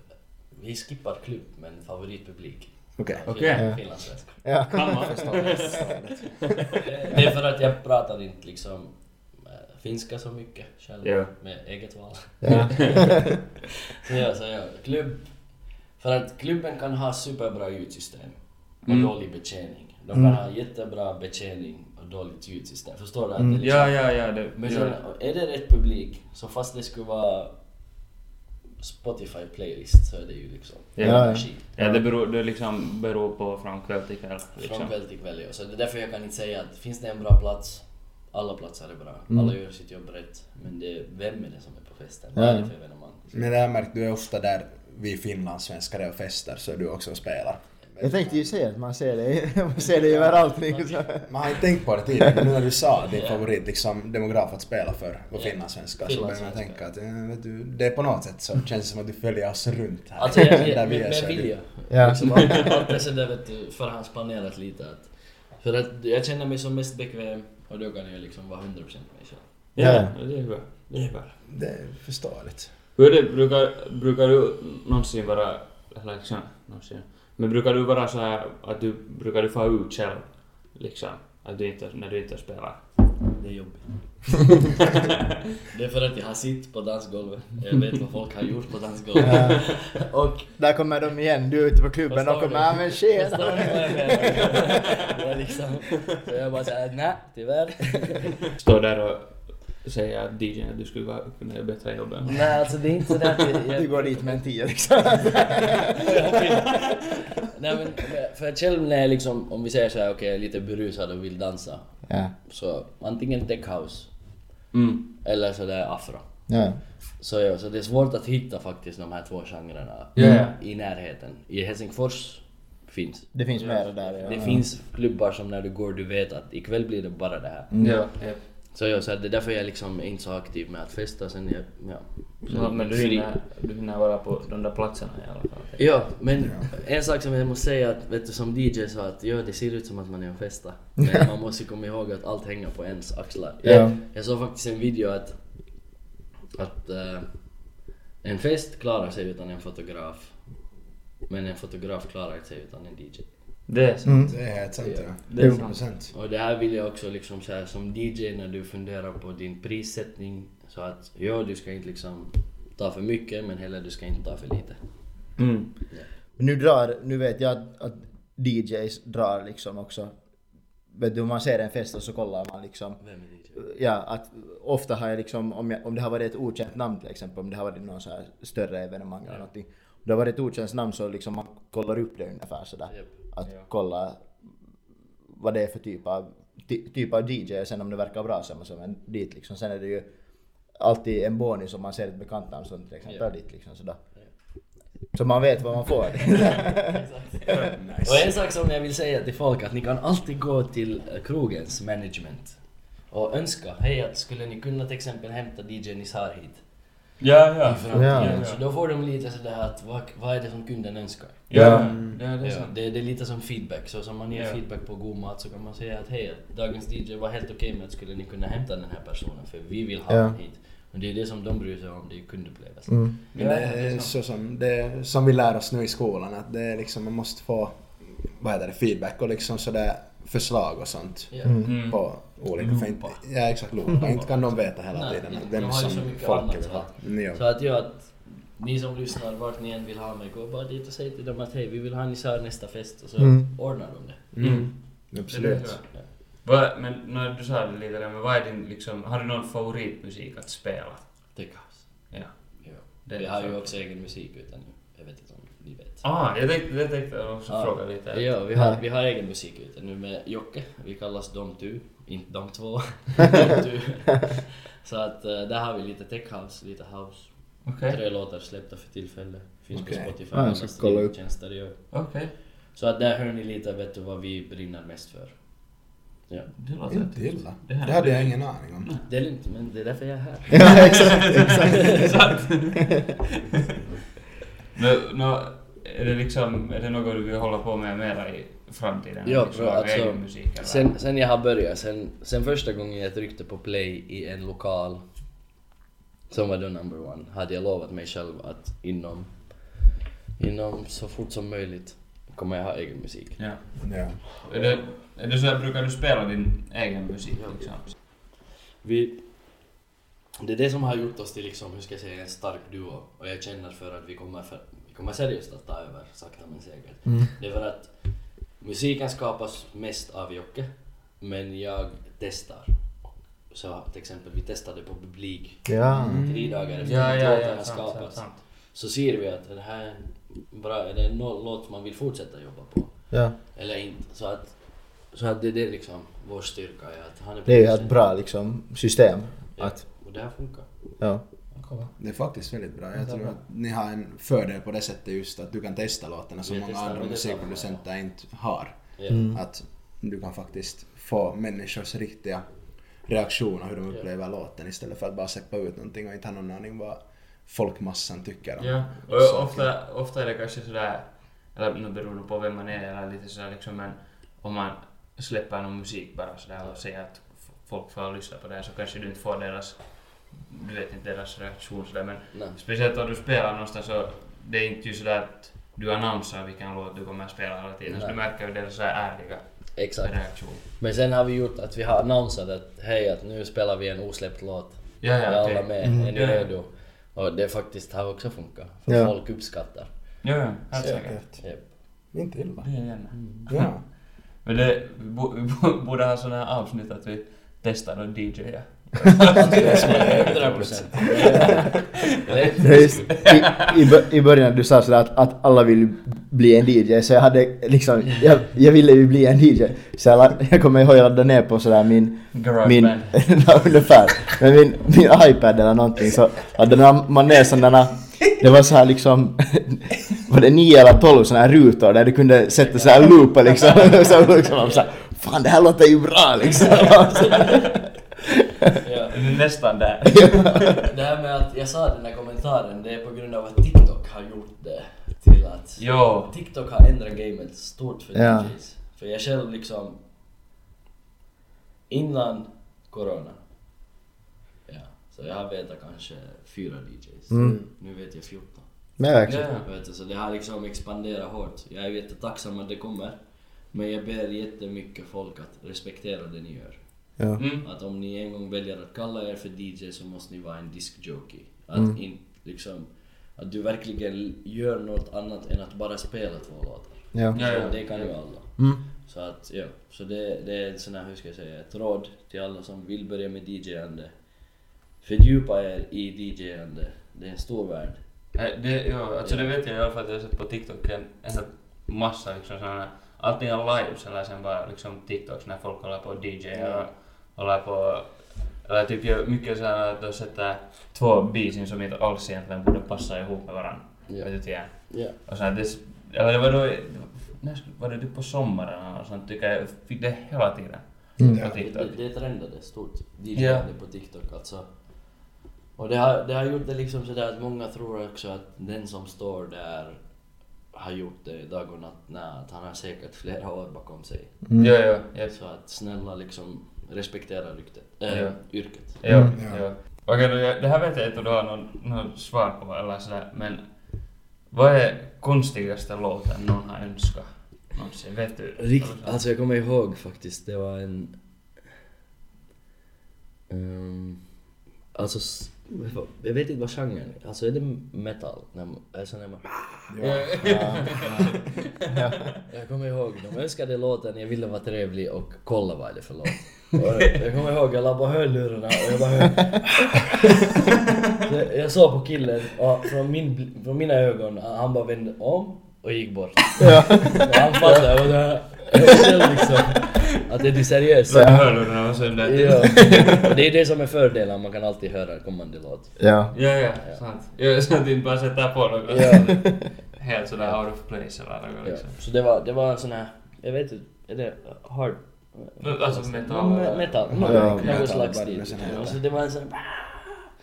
Vi skippar klubb men favoritpublik. Okej. Okej. Finlandssvenska. Ja. Det är för att jag pratar inte liksom eh, finska så mycket själv Ja. med eget val. Ja. Så ja, så ja, klubb. För att klubben kan ha superbra ljudsystem och Mm. dålig betjäning. De kan Mm. ha jättebra betjäning och dåligt ljudsystem. Förstår du? Att Mm. det liksom, Ja, ja, ja. Det, Men ja. sen, är det rätt publik, så fast det skulle vara Spotify playlist så är det ju liksom Ja, ja. Ja, det beror, det liksom beror på från kväll till kväll. Liksom. Från kväll till kväll ja. Så det är därför jag kan inte säga att finns det en bra plats, alla platser är bra. Mm. Alla gör sitt jobb rätt. Men det, vem är det som är på festen? Ja. Vad är det för evenemang? Men det har jag märkt, du är ofta där vi finlandssvenskar är och fester så är du också och spelar. Jag tänkte ju säga att man ser det, man ser det överallt liksom. Man har inte tänkt på det tidigare, men nu när du sa din favorit liksom, demograf att spela för var Ja. finlandssvenskar så börjar man tänka att eh, vet du, det är på något sätt så känns det som att du följer oss runt här. Alltså jag, där jag, vi med, är med vilja. Ja. Liksom, allt, allt är sådär vet du, förhandsplanerat lite att... För att jag känner mig som mest bekväm och då kan jag liksom vara 100% mig själv. Ja, Ja. det är bra. Det är bra. Det är förståeligt. Hur är det, brukar, brukar du någonsin vara, eller liksom, någonsin, men brukar du vara så här att du, brukar du få ut själv? Liksom, att du inte, när du inte spelar? Det är jobbigt. det är för att jag har sitt på dansgolvet. Jag vet vad folk har gjort på dansgolvet. och Där kommer de igen, du är ute på klubben och kommer ja men tjena. Förstår ni vad jag menar? Liksom, så jag bara såhär, nej tyvärr. Står där och säger att DJn att du skulle vara- kunna göra bättre jobb än Nej alltså det är inte sådär att jag... Du går dit med en tia liksom. Nej men för att själv när jag liksom, om vi säger såhär okej jag är lite berusad och vill dansa. Ja. Så antingen tech house Mm. eller sådär afro. Ja. Så ja, så det är svårt att hitta faktiskt de här två genrerna Ja, ja. i närheten. I Helsingfors finns. Det finns mer där ja. Det finns klubbar som när du går du vet att ikväll blir det bara det här. Mm. Ja, ja. Så ja, så att det är därför jag liksom är inte så aktiv med att festa sen jag, ja. Så Ja, men du hinner, du hinner vara på de där platserna i alla fall. Ja, men en sak som jag måste säga att vet du som DJ sa att ja det ser ut som att man är och festa. Men man måste komma ihåg att allt hänger på ens axlar. Ja. Jag, jag såg faktiskt en video att, att eh, en fest klarar sig utan en fotograf. Men en fotograf klarar sig utan en DJ. Det är sant. Mm. Det är helt sant Ja. ja. Det är sant. 100%. Och det här vill jag också liksom så här, som DJ när du funderar på din prissättning. Så att ja, du ska inte liksom ta för mycket men heller du ska inte ta för lite. Mm. Nu drar, nu vet jag att, att DJs drar liksom också. Vet du, om man ser en fest och så kollar man liksom. Vem är DJ? Ja, att ofta har jag liksom, om, jag, om det har varit ett okänt namn till exempel, om det har varit någon så här större evenemang eller någonting. Om det har varit ett okänt namn så liksom man kollar upp det ungefär sådär. Japp. Att kolla vad det är för typ av, ty, typ av DJ och sen om det verkar bra så måste man dit liksom. Sen är det ju alltid en bonus om man ser ett bekant namn som till exempel Ja. dit liksom sådär. Så man vet vad man får. Och en sak som jag vill säga till folk att ni kan alltid gå till eh, krogens management och önska, hej att skulle ni kunna till exempel hämta DJ Nisar hit Ja, ja. i framtiden? Ja. Så då får de lite sådär att vad, vad är det som kunden önskar? Ja, Ja. ja det är Ja, sant. det, det är lite som feedback, så som man ger Ja. feedback på god mat så kan man säga att hej, dagens DJ var helt okej med att skulle ni kunna hämta den här personen för vi vill ha Ja. den hit. Och det är det som de bryr sig om, det är kundupplevelsen. Mm. Men det är så som, det är, som vi lär oss nu i skolan att det är liksom, man måste få vad heter det, feedback och liksom sådär förslag och sånt Ja. Mm. på olika... för inte- Loopa. Ja exakt, loopa. Inte kan de veta hela Nej, tiden vem De har ju som folk annat vill så ha. att- Mm, ja. Så att ja, att ni som lyssnar, vart ni än vill ha mig, gå bara dit och säg till dem att hej, vi vill ha Nisar nästa fest och så Mm. ordnar de det. Mm. Absolut. Det är bra. Vad, men när du sa det lite där, men vad är din liksom, har du någon favoritmusik att spela? Det kaos. Ja. Ja. Det Vi har ju så. också egen musik ute nu. Jag vet inte om ni vet. Ah, jag tänkte, jag tänkte också Ja. fråga lite. Ja, vi har, vi har egen musik ute nu med Jocke. Vi kallas Dom Tu, inte Dom Två. Dom Tu. Så att eh, där har vi lite tech house, lite house. Okej, Tre låtar släppta för tillfället. Finns Okej. på Spotify, Ja, jag ska kolla upp. okej. Så att där hör ni lite, vet du vad vi brinner mest för. Ja. Det låter Inte illa. Det här- Det hade jag ingen aning om. Det är lugnt, men det är därför jag är här. ja, exakt, exakt. Men, nå, är det liksom, är det något du vill hålla på med mera i framtiden? Ja, liksom, bra, av alltså, musik eller? Sen, sen jag har börjat, sen, sen första gången jag tryckte på play i en lokal som var då number one, hade jag lovat mig själv att inom, inom så fort som möjligt kommer jag ha egen musik. Ja. Ja. Är det, är det så här, brukar du spela din egen musik liksom? Vi, det är det som har gjort oss till liksom, hur ska jag säga, en stark duo och jag känner för att vi kommer, för, kommer seriöst att ta över sakta men säkert. Mm. Det är för att musiken skapas mest av Jocke, men jag testar. Så till exempel, vi testade på publik Ja. tre dagar efter Ja, att ja, låten ja, har skapats. sant. så ser vi att det här är en bra, är det en låt man vill fortsätta jobba på Ja. eller inte. Så att, så att det är det liksom vår styrka är att han är Det är ju ett bra liksom system. Ja, Att, och det här funkar. ja. Det är faktiskt väldigt bra. Jag tror att ni har en fördel på det sättet just att du kan testa låtarna som Vi många andra musikproducenter inte har. Ja. Mm. Att du kan faktiskt få människors riktiga reaktioner hur de upplever låten istället för att bara släppa ut någonting och inte ha någon aning vad folkmassan tycker om Ja, saker. och ofta, ofta är det kanske sådär, eller nu beror det på vem man är eller lite sådär liksom, men om man släpper någon musik bara sådär och säger att folk får lyssna på det så kanske du inte får deras, du vet inte deras reaktion sådär men Nej. speciellt om du spelar någonstans så det är inte ju sådär att du annonsar vilken låt du kommer att spela hela tiden så du märker ju deras ärliga Exakt. reaktion. Men sen har vi gjort att vi har annonsat att hej att nu spelar vi en osläppt låt. Ja, är ja, alla okej. med? Mm. Är ni Ja, ja. redo? Och det faktiskt har också funkat. För Ja. folk uppskattar. Ja, ja, helt säkert. Inte illa. Det är gärna. Ja. Men det, vi bo- vi bo- borde ha sådana här avsnitt att vi testar och DJar. 100 procent. Det är just, i, i, bör- I början du sa sådär att, att alla vill bli en DJ så jag hade liksom, jag, jag ville ju bli en DJ. Så jag, jag kommer ihåg jag laddade ner på sådär min, Garage min, ungefär, men min, min iPad eller någonting så hade man ner sådana, det var så här liksom, var det nio eller tolv sådana här rutor där du kunde sätta så här loopa liksom. så liksom så här, fan det här låter ju bra liksom. Nästan där. Det här med att jag sa den här kommentaren, det är på grund av att TikTok har gjort det till att Jo. TikTok har ändrat gamet stort för Ja. DJs. För jag själv liksom innan corona ja, så jag har vetat kanske fyra DJs. Mm. Nu vet jag 14. Men verkligen. Ja. Vet du, så det har liksom expanderat hårt. Jag är jättetacksam att det kommer. Men jag ber jättemycket folk att respektera det ni gör. Ja. Mm. Att om ni en gång väljer att kalla er för DJ så måste ni vara en diskjockey. Att Mm. in, liksom, att du verkligen gör något annat än att bara spela två låtar. Ja. Ja, ja. Det kan ju alla. Mm. Så att, ja. Så det, det är ett sån här, hur ska jag säga, ett råd till alla som vill börja med DJ-ande. Fördjupa er i DJ-ande. Det är en stor värld. Eh, Det, jo, alltså det vet jag i alla fall att jag har sett på TikTok en, en massa liksom sådana, antingen lives eller sen bara liksom TikToks när folk håller på DJ Ja. och håller på, eller typ gör mycket sådana att de sätter två beatsin som inte alls egentligen borde passa ihop med varandra. Ja. Vet du igen. Ja. Och så här, det, eller det var då, när var det typ på sommaren och sånt tycker jag, fick det hela tiden. Mm. På Det, TikTok. det, det trendade stort. Ja. DJ-ande på TikTok alltså. Och det har, det har gjort det liksom sådär att många tror också att den som står där har gjort det dag och natt. Nej, att han har säkert flera år bakom sig. Mm. Jo, jo, yes. Så att snälla liksom respektera ryktet, äh, Ja. yrket. Jo, Mm. jo. Okej, jag- det här vet jag inte om du har någon, någon svar på eller sådär, men vad är konstigaste låten någon har önskat någonsin? Vet du? Rikt, alltså jag kommer ihåg faktiskt, det var en... Um, alltså, jag vet inte vad genren är. Alltså är det metal? När, man- alltså när man, jag kommer ihåg, de önskade låten Jag ville vara trevlig och kolla vad är det för låt. Jag kommer ihåg, jag la på hörlurarna och jag bara hör... Så jag såg på killen och från, min, från mina ögon, han bara vände om och gick bort. Ja. Och han fattade och det liksom att är du seriös? Så hörlurarna var sönder. Ja. Och det är det som är fördelen, man kan alltid höra kommande låt. Ja. Ja, ja, sant. Ja, så att du inte bara sätter på något Ja. helt sådär out of place eller något Ja. liksom. Så det var, det var en sån här, jag vet inte, är det hard? Alltså metal, Me- eller? Metal, Ja, något metal slags stil. med här- Alltså det var en sån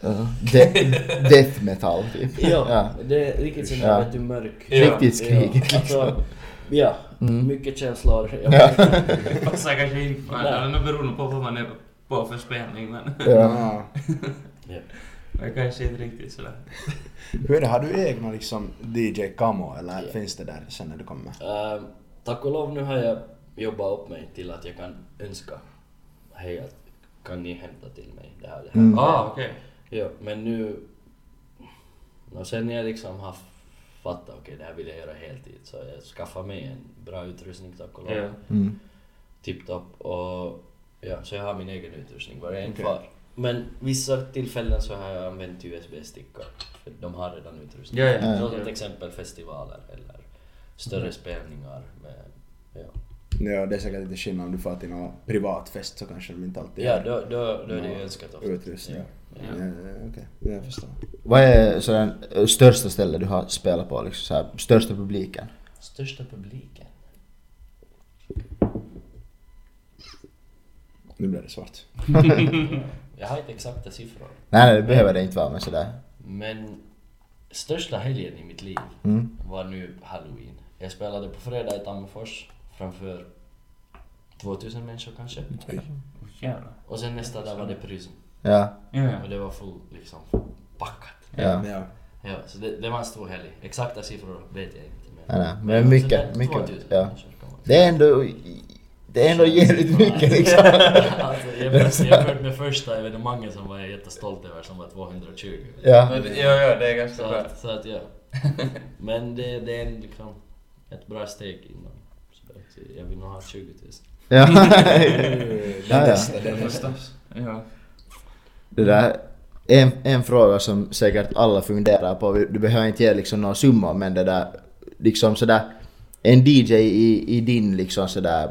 Ja. De- death metal typ. Ja, Ja. det är riktigt sån Ja. vet du mörk. Ja. Riktigt skrik Ja, liksom. alltså, ja, Mm. mycket känslor. Ja. Det passar kanske eller nu beror det på vad man är på för spelning men Ja. Ja. Ja. men kanske inte riktigt sådär. Hur är det, har du egna liksom DJ Camo eller Ja. finns det där sen när du kommer? Ehm, tack och lov nu har jag jobbat upp mig till att jag kan önska hej att kan ni hämta till mig det här, det här. Mm. Ah, okej. Ja, men nu... Och sen jag liksom har fattat okej det här vill jag göra heltid så jag skaffade mig en bra utrustning tack och lov. Ja. Mm. Tipptopp och ja, så jag har min egen utrustning. Var det en Okej. kvar? Men vissa tillfällen så har jag använt USB-stickor. För de har redan utrustning. Ja, ja. Så till exempel festivaler eller större spelningar. Med, ja, Ja, det är säkert lite skillnad om du får till någon privatfest så kanske de inte alltid ja då, då, då är det ju Ja, önskat ofta. utrustning. Ja. Ja, ja, Okej, jag förstår. Vad är så den eh, största stället du har spelat på, liksom så här, största publiken? Största publiken? Nu blev det svart. Jag har inte exakta siffror. Nej, nej, det behöver det inte vara, men sådär. Men största helgen i mitt liv Mm. var nu halloween. Jag spelade på fredag i Tammerfors framför 2000 människor kanske. Och sen nästa dag var det Prism. Ja, Ja, ja. Och det var full liksom packat. ja. Ja. Ja, så det, det var en stor helg. Exakta siffror vet jag inte. Nej, nej, men Ja, mycket, sådär mycket, 2000 ja. Det är ändå... Det är ändå jävligt mycket liksom. alltså, jämfört, jämfört med första evenemanget som var jag jättestolt över som var 220. Ja. Men det- Ja, ja, det är ganska Så bra. att, så att ja. Men det, det är en, liksom ett bra steg innan. Så att jag vill nog ha 20 000. Ja. Det Ja, ja. nästa, det nästa. Ja. Det där, en, en fråga som säkert alla funderar på, du behöver inte ge liksom någon summa men det där, liksom sådär, en DJ i, i din liksom sådär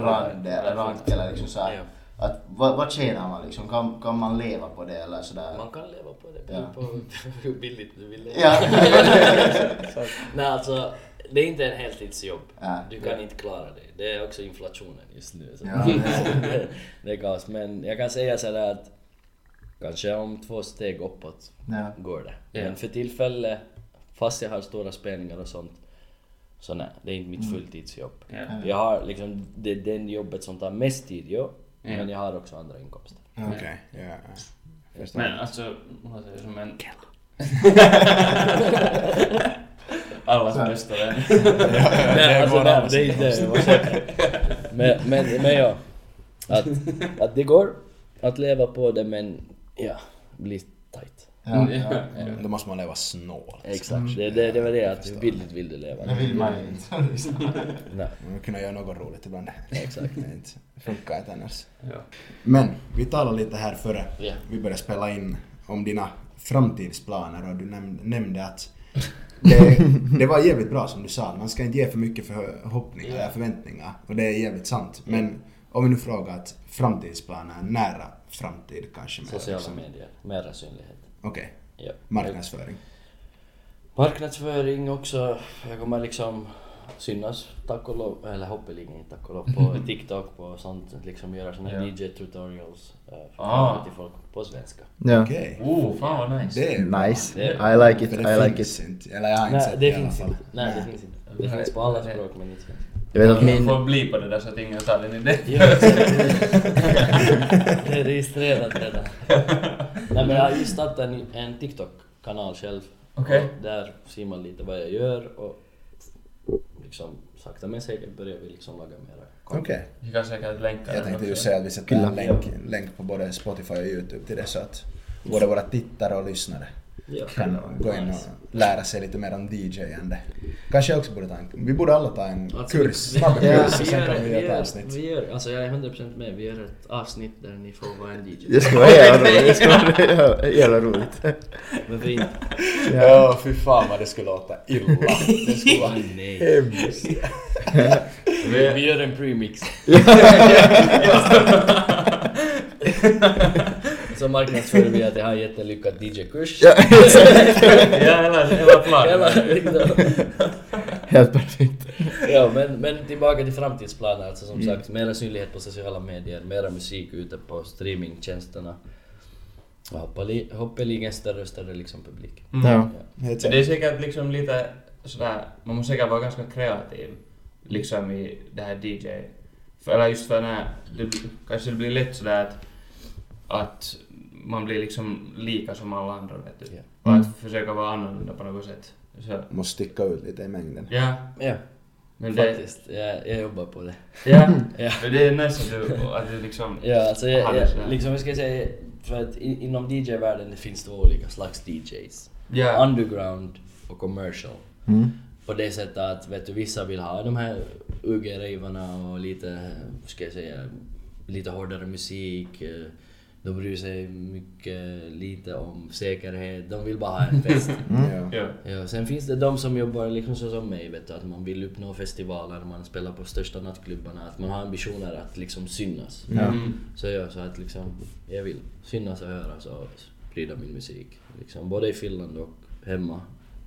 rand, rank eller liksom såhär, Ja. att vad, vad tjänar man liksom? Kan, kan man leva på det eller sådär? Man kan leva på det, Ja. beror på hur billigt du vill leva. Ja. Nej alltså, det är inte en heltidsjobb. Ja. Du kan inte klara det. Det är också inflationen just nu. Så Ja. det, det är kaos. Men jag kan säga sådär att kanske om två steg uppåt Ja. går det. Ja. Men för tillfället, fast jag har stora spelningar och sånt, så nej, det är inte mitt fulltidsjobb. Ja. Jag har liksom, det är den jobbet som tar mest tid, jo. Ja. Men jag har också andra inkomster. Okej, ja. ja. Men alltså, vad säger som en... Allas bästa vän. Nej, alltså, allas det är inte det. försöker. Men, men, men ja. Att, att det går att leva på det men ja, blir tight. Ja. Ja. Då måste man leva snålt. Exakt. Det, det, det var det att hur billigt vill du leva? Det vill man ju inte. liksom. Nej. Man vill kunna göra något roligt ibland. Exakt. Det funkar inte annars. Ja. Men vi talade lite här före Ja. vi började spela in om dina framtidsplaner och du näm- nämnde att det, det var jävligt bra som du sa, man ska inte ge för mycket förhoppningar eller förväntningar. Och det är jävligt sant. Men om vi nu frågar att framtidsplaner, nära framtid kanske? mer, Sociala liksom. medier, mera synlighet. Okej, Ja. marknadsföring. Marknadsföring också. Jag kommer liksom synas tack och lov, eller hoppeligen inte tack och lov, på TikTok på sånt. Liksom göra såna här Ja. DJ-tutorials äh, Ah. till folk på svenska. Ja. Okej. Oh, fan vad nice. Det är. Nice. Det- I like it, I like it. inte. Eller jag har inte Nej, sett det i alla finns fall. inte. Nej, det finns inte. Det finns på alla språk men inte svenska. Jag vet att min... får bli på det där så att ingen tar den idén. Ja, det är registrerat redan. Nej men jag har just startat en, en TikTok-kanal själv. Okej. Och där ser man lite vad jag gör och liksom sakta men säkert börjar vi liksom laga mera. Okej. Vi kan säkert länka Jag tänkte ju säga att vi sätter en länk, länk på både Spotify och YouTube till det så att både våra tittare och lyssnare Ja. kan gå in och lära sig lite mer om DJ-ande. Kanske jag också borde ta en... Vi borde alla ta en Alltså, kurs, snabb Ja. kurs och sen kan vi göra ett gör, avsnitt. vi gör, alltså jag är 100% med, vi gör ett avsnitt där ni får vara en DJ. Det skulle vara jävla roligt. Det skulle vara jävla roligt. Varför inte? Ja, fy fan vad det skulle låta illa. Det skulle vara Nej. hemskt. Vi, vi gör en premix. Så marknadsför vi att jag har en jättelyckad DJ-kurs. Ja, Ja, hela, hela planen. Liksom. helt perfekt. ja, men, men tillbaka till framtidsplaner. Alltså som Mm. sagt, mera synlighet på sociala medier, mera musik ute på streamingtjänsterna. Och hoppali- hoppeligen större och större liksom publik. Ja. Helt Men det är säkert. liksom lite sådär, man måste säkert vara ganska kreativ liksom i det här DJ. För, eller just för när det, kanske det blir lätt sådär att, att man blir liksom lika som alla andra vet du. Ja. Och Mm. att försöka vara annorlunda på något sätt. Så, Måste sticka ut lite i mängden. ja, Ja, men det, faktiskt. Jag, jag jobbar på det. ja, Ja. men det är nästan att du, att du liksom Ja, alltså jag, jag, liksom jag ska säga, för att inom DJ-världen det finns två olika slags DJs. Ja. Underground och commercial. Mm. På det sättet att vet du, vissa vill ha de här UG-ravarna och lite, ska jag säga, lite hårdare musik. De bryr sig mycket lite om säkerhet. De vill bara ha en fest. Ja. Ja. Ja, sen finns det de som jobbar liksom så som mig, vet du, att man vill uppnå festivaler, man spelar på största nattklubbarna, att man har ambitioner att liksom synas. Mm. Så jag så att liksom, jag vill synas och höras och sprida min musik. Liksom, både i Finland och hemma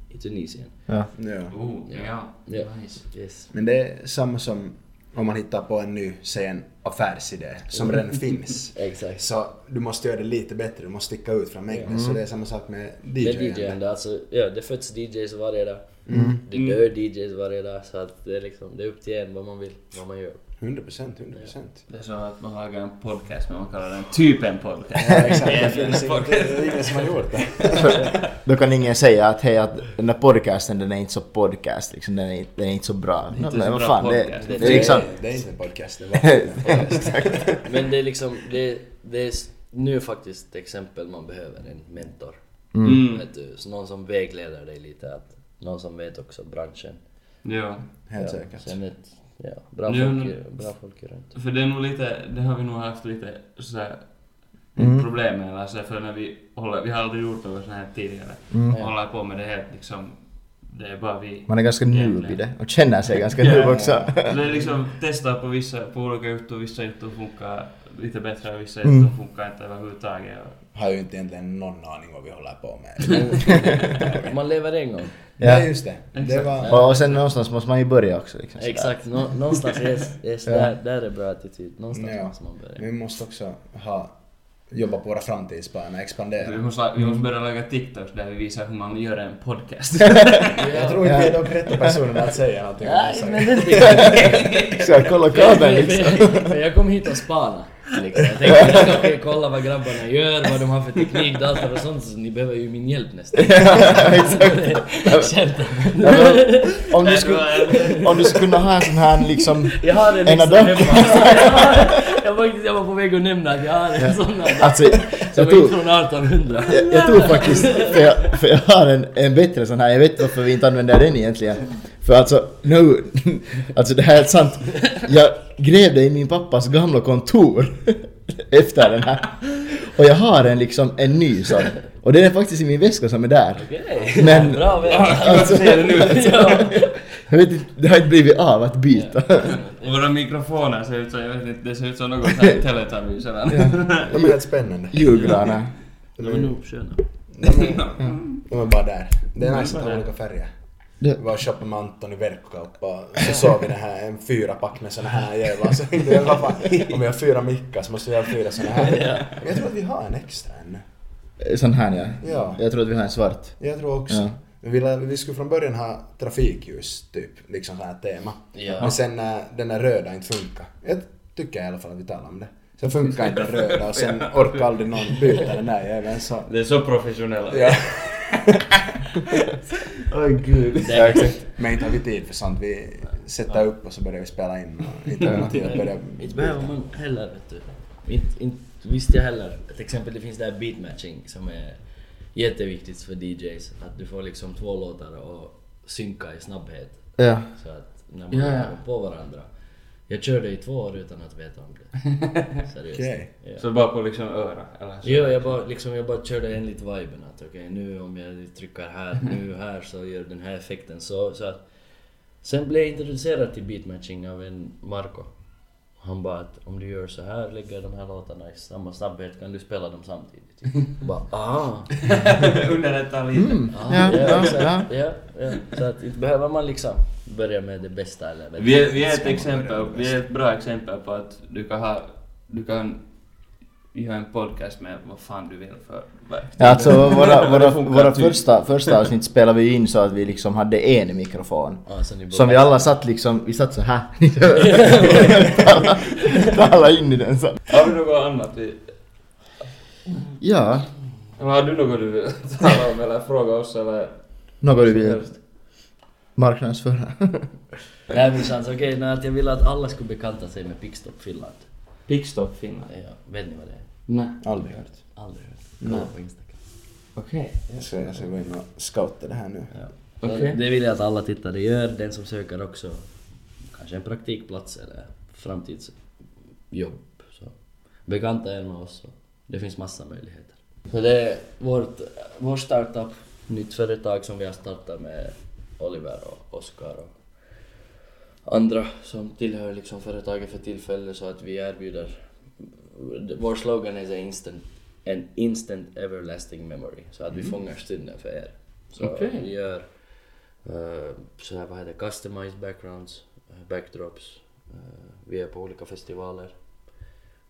i Tunisien. Ja. Ja. Oh, ja. Ja. Nice. Yes. Men det är samma som om man hittar på en ny, säg en affärsidé som redan finns. Exakt. Så du måste göra det lite bättre, du måste sticka ut från mängden. Så det är samma sak med DJ. Med DJ alltså, ja, det föds DJs varje dag. Mm. Det dör DJs varje dag, så att det är liksom, det är upp till en vad man vill, vad man gör. 100 procent, 100 procent. Det är så att man har en podcast men man kallar den typ en podcast. Ja, exakt. Det finns inget, är ingen som har gjort det. Då kan ingen säga att hej att den där podcasten den är inte så podcast liksom, den är, inte- den är inte så bra. Inte men så vad bra fan, det, podcast. det, Det är liksom... är, det är inte en podcast, det var en podcast. Men det är liksom, det, det är nu faktiskt ett exempel man behöver en mentor. Mm. Vet du, så någon som vägleder dig lite, att, någon som vet också branschen. Ja. Helt ja, säkert. Sen ett, ja, bra, Ja, folk, men- i- bra folk runt. För det är nog lite, det har vi nog haft lite sådär Mm. problem med. Alltså för när vi håller, vi har aldrig gjort något sånt här tidigare. Mm. Och håller på med det helt liksom, det är bara vi. Man är ganska noob i det och känner sig ganska Ja, noob ja, också. Det är liksom testa på vissa, på olika ytor, vissa ytor funkar lite bättre och vissa Mm. ytor funkar inte överhuvudtaget. Har ju inte egentligen någon aning vad vi håller på med. Man lever en gång. Ja, Ja. just det. Det var... Och, och sen någonstans måste man ju börja också. Liksom. Exakt, nå, någonstans, yes, yes, Ja. där, där är bra attityd. Någonstans Ja. måste man börja. Vi måste också ha, jobba på våra framtidsplaner, Vi expandera. måste, vi måste börja lägga TikToks där vi visar hur man gör en podcast. Jag tror inte vi är de rätta personerna att säga någonting om det. Så kolla kabeln liksom. Jag kom hit och spana. Liksom. Jag tänkte jag ska kolla vad grabbarna gör, vad de har för teknik, dator och sånt. Så ni behöver ju min hjälp nästan. Känt Ja, om, du skulle, om du skulle kunna ha en sån här liksom... Jag har en av hemma. jag, var, jag var på väg att nämna att jag har en sån här. Alltså, Som inte från 1800. jag, jag tog faktiskt, för jag, för jag har en, en bättre sån här, jag vet varför vi inte använder den egentligen. För alltså, nu, alltså det här är sant. Jag grävde i min pappas gamla kontor efter den här. Och jag har en liksom, en ny sån. Och den är faktiskt i min väska som är där. Okej. Men- Bra vet Alltså, ja. jag vet inte, det har inte blivit av att byta. Våra mikrofoner ser ut som, jag vet inte, det ser ut som något här Teletubbies eller? De är helt spännande. Julgranar. De är nog sköna. De är bara där. Det är nice att ha olika färger. Det- Vi var och shoppade med Anton i verkkokauppa och så såg vi den här, en fyra pack med såna här jävlar. Så tänkte jag, vad fan, om vi har fyra mickar så måste vi ha fyra såna här. Men jag tror att vi har en extra ännu. Sån här ja. Ja. Jag tror att vi har en svart. Jag tror också. Ja. Vi, vi skulle från början ha trafikljus, typ, liksom sån här tema. Ja. Men sen när den där röda inte funkar, jag tycker i alla fall att vi talar om det. Sen funkar inte den röda och sen orkar aldrig någon byta den där jäveln så... Det är så professionella. Ja. Oj gud. ja, exakt. Men inte har vi tid för sånt. Vi sätter upp och så börjar vi spela in och inte har tid att börja Inte behöver man heller vet du. Inte, inte visste jag heller. Till exempel det finns det här beatmatching som är jätteviktigt för DJs. Att du får liksom två låtar och synka i snabbhet. Ja. Så att när man Ja, ja. på varandra. Jag körde i två år utan att veta om det. Seriöst. Okej. Ja. Så bara på liksom öra? Eller så? Jo, jag bara, liksom, jag bara körde enligt viben att okej nu om jag trycker här, nu här så gör den här effekten så. så att, sen blev jag introducerad till beatmatching av en Marco. Han bara att om du gör så här, lägger de här låtarna i samma snabbhet kan du spela dem samtidigt. Jag bara ah! Underrätta lite. ah Ja, ja, så, ja. ja, ja. Så att inte behöver man liksom börja med det bästa eller Vi är, vi är ett exempel, vi är ett bra exempel på att du kan ha, du kan göra en podcast med vad fan du vill för. Ja, alltså våra, våra, våra typ. första, första avsnitt spelade vi in så att vi liksom hade en mikrofon. Ah, Som vi alla satt liksom, vi satt så här. Tala in i den så. Har vi något annat? Vi, Ja, har du något du vill tala om eller fråga oss eller? något du vill marknadsföra. Nej men chans, okej, okay, att jag ville att alla skulle bekanta sig med Pickstop Finland. Pickstop Finland? Ja, vet ni vad det är? Nej. Aldrig hört. Aldrig hört. Kolla på Instagram. Okej. Jag ska, jag ska gå in och scouta det här nu. Ja. Okej. Det vill jag att alla tittare gör. Den som söker också kanske en praktikplats eller framtidsjobb. Så bekanta er med oss. Så det finns massa möjligheter. Så det är vårt, vår startup, nytt företag som vi har startat med Oliver och Oskar och andra som tillhör liksom företaget för tillfället så att vi erbjuder vår slogan är instant, an instant everlasting memory så att vi fångar stunden för er. Så Okej. vi gör uh, så här, vad heter det, customized backgrounds, eh, backdrops. eh, vi är på olika festivaler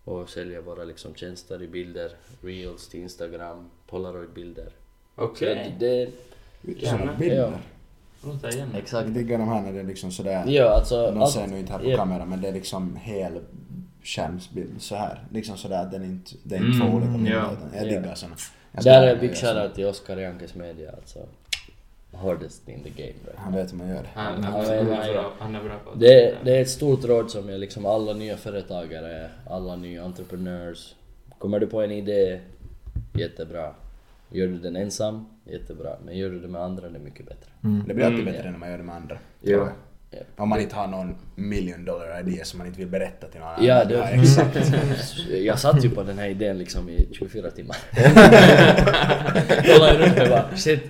och säljer våra liksom tjänster i bilder, reels till Instagram, polaroidbilder. Okej. Så det, Sådana bilder. Ja. Exakt. Jag diggar de här när det är liksom sådär. Ja, alltså De allt- ser nu inte här på ja. kamera men det är liksom hel skärmsbild så här. Liksom sådär att den inte, det är inte Mm, två olika bilder ja. jag Ja. diggar såna. Där är big shoutout till Oscar Jankes media alltså. Hardest in the game right Han vet hur man gör det. Han, han, Ja, han, ja, är ja. bra- han är bra på Det, det är ett stort råd som är liksom alla nya företagare, alla nya entreprenörs. Kommer du på en idé, jättebra. Gör du den ensam, jättebra. Men gör du det med andra, det är mycket bättre. Det blir alltid Mm. bättre när man gör det med andra. Ja. Ja. Om man inte har någon million dollar idé som man inte vill berätta till någon annan. Ja, det, exakt. jag satt ju på den här idén liksom i 24 timmar. Kollade runt och bara shit.